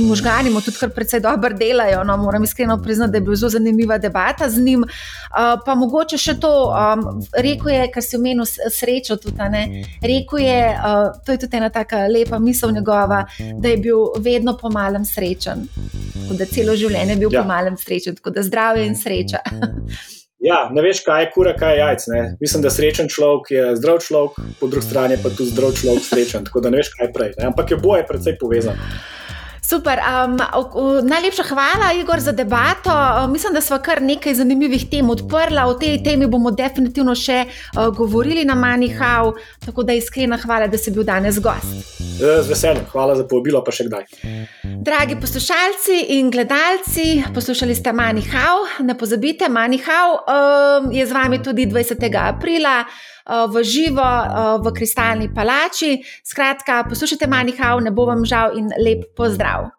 možgani mu tudi kar precej dobro delajo. No, moram iskreno priznati, da je bila zelo zanimiva debata debata z njim. Uh, pa mogoče še to, um, rekel je, kar si omenil, srečo tudi. Rekel je, uh, to je tudi ena tako lepa misel njegova, da je bil vedno po malem srečen. Tako da celo življenje je bil ja. po malem srečen, tako da zdravje in sreča. Ja, ne veš, kaj je kura, kaj je jajc. Ne? Mislim, da srečen človek je zdrav človek, po drugi strani pa tudi zdrav človek srečen. Tako da ne veš, kaj je prej. Ne? Ampak je boje predvsej povezano. Super. Um, najlepša hvala, Igor, za debato. Mislim, da smo kar nekaj zanimivih tem odprli. O tej temi bomo definitivno še uh, govorili na Manihau. Tako da iskrena hvala, da si bil danes gost. Z veseljem, hvala za povabilo, pa še kdaj. Dragi poslušalci in gledalci, poslušali ste Manihau. Ne pozabite, Manihau um, je z vami tudi 20. aprila. Eh, v živo eh, v Kristalni palači. Skratka, poslušajte Manihau, ne bo vam žal in lep pozdrav.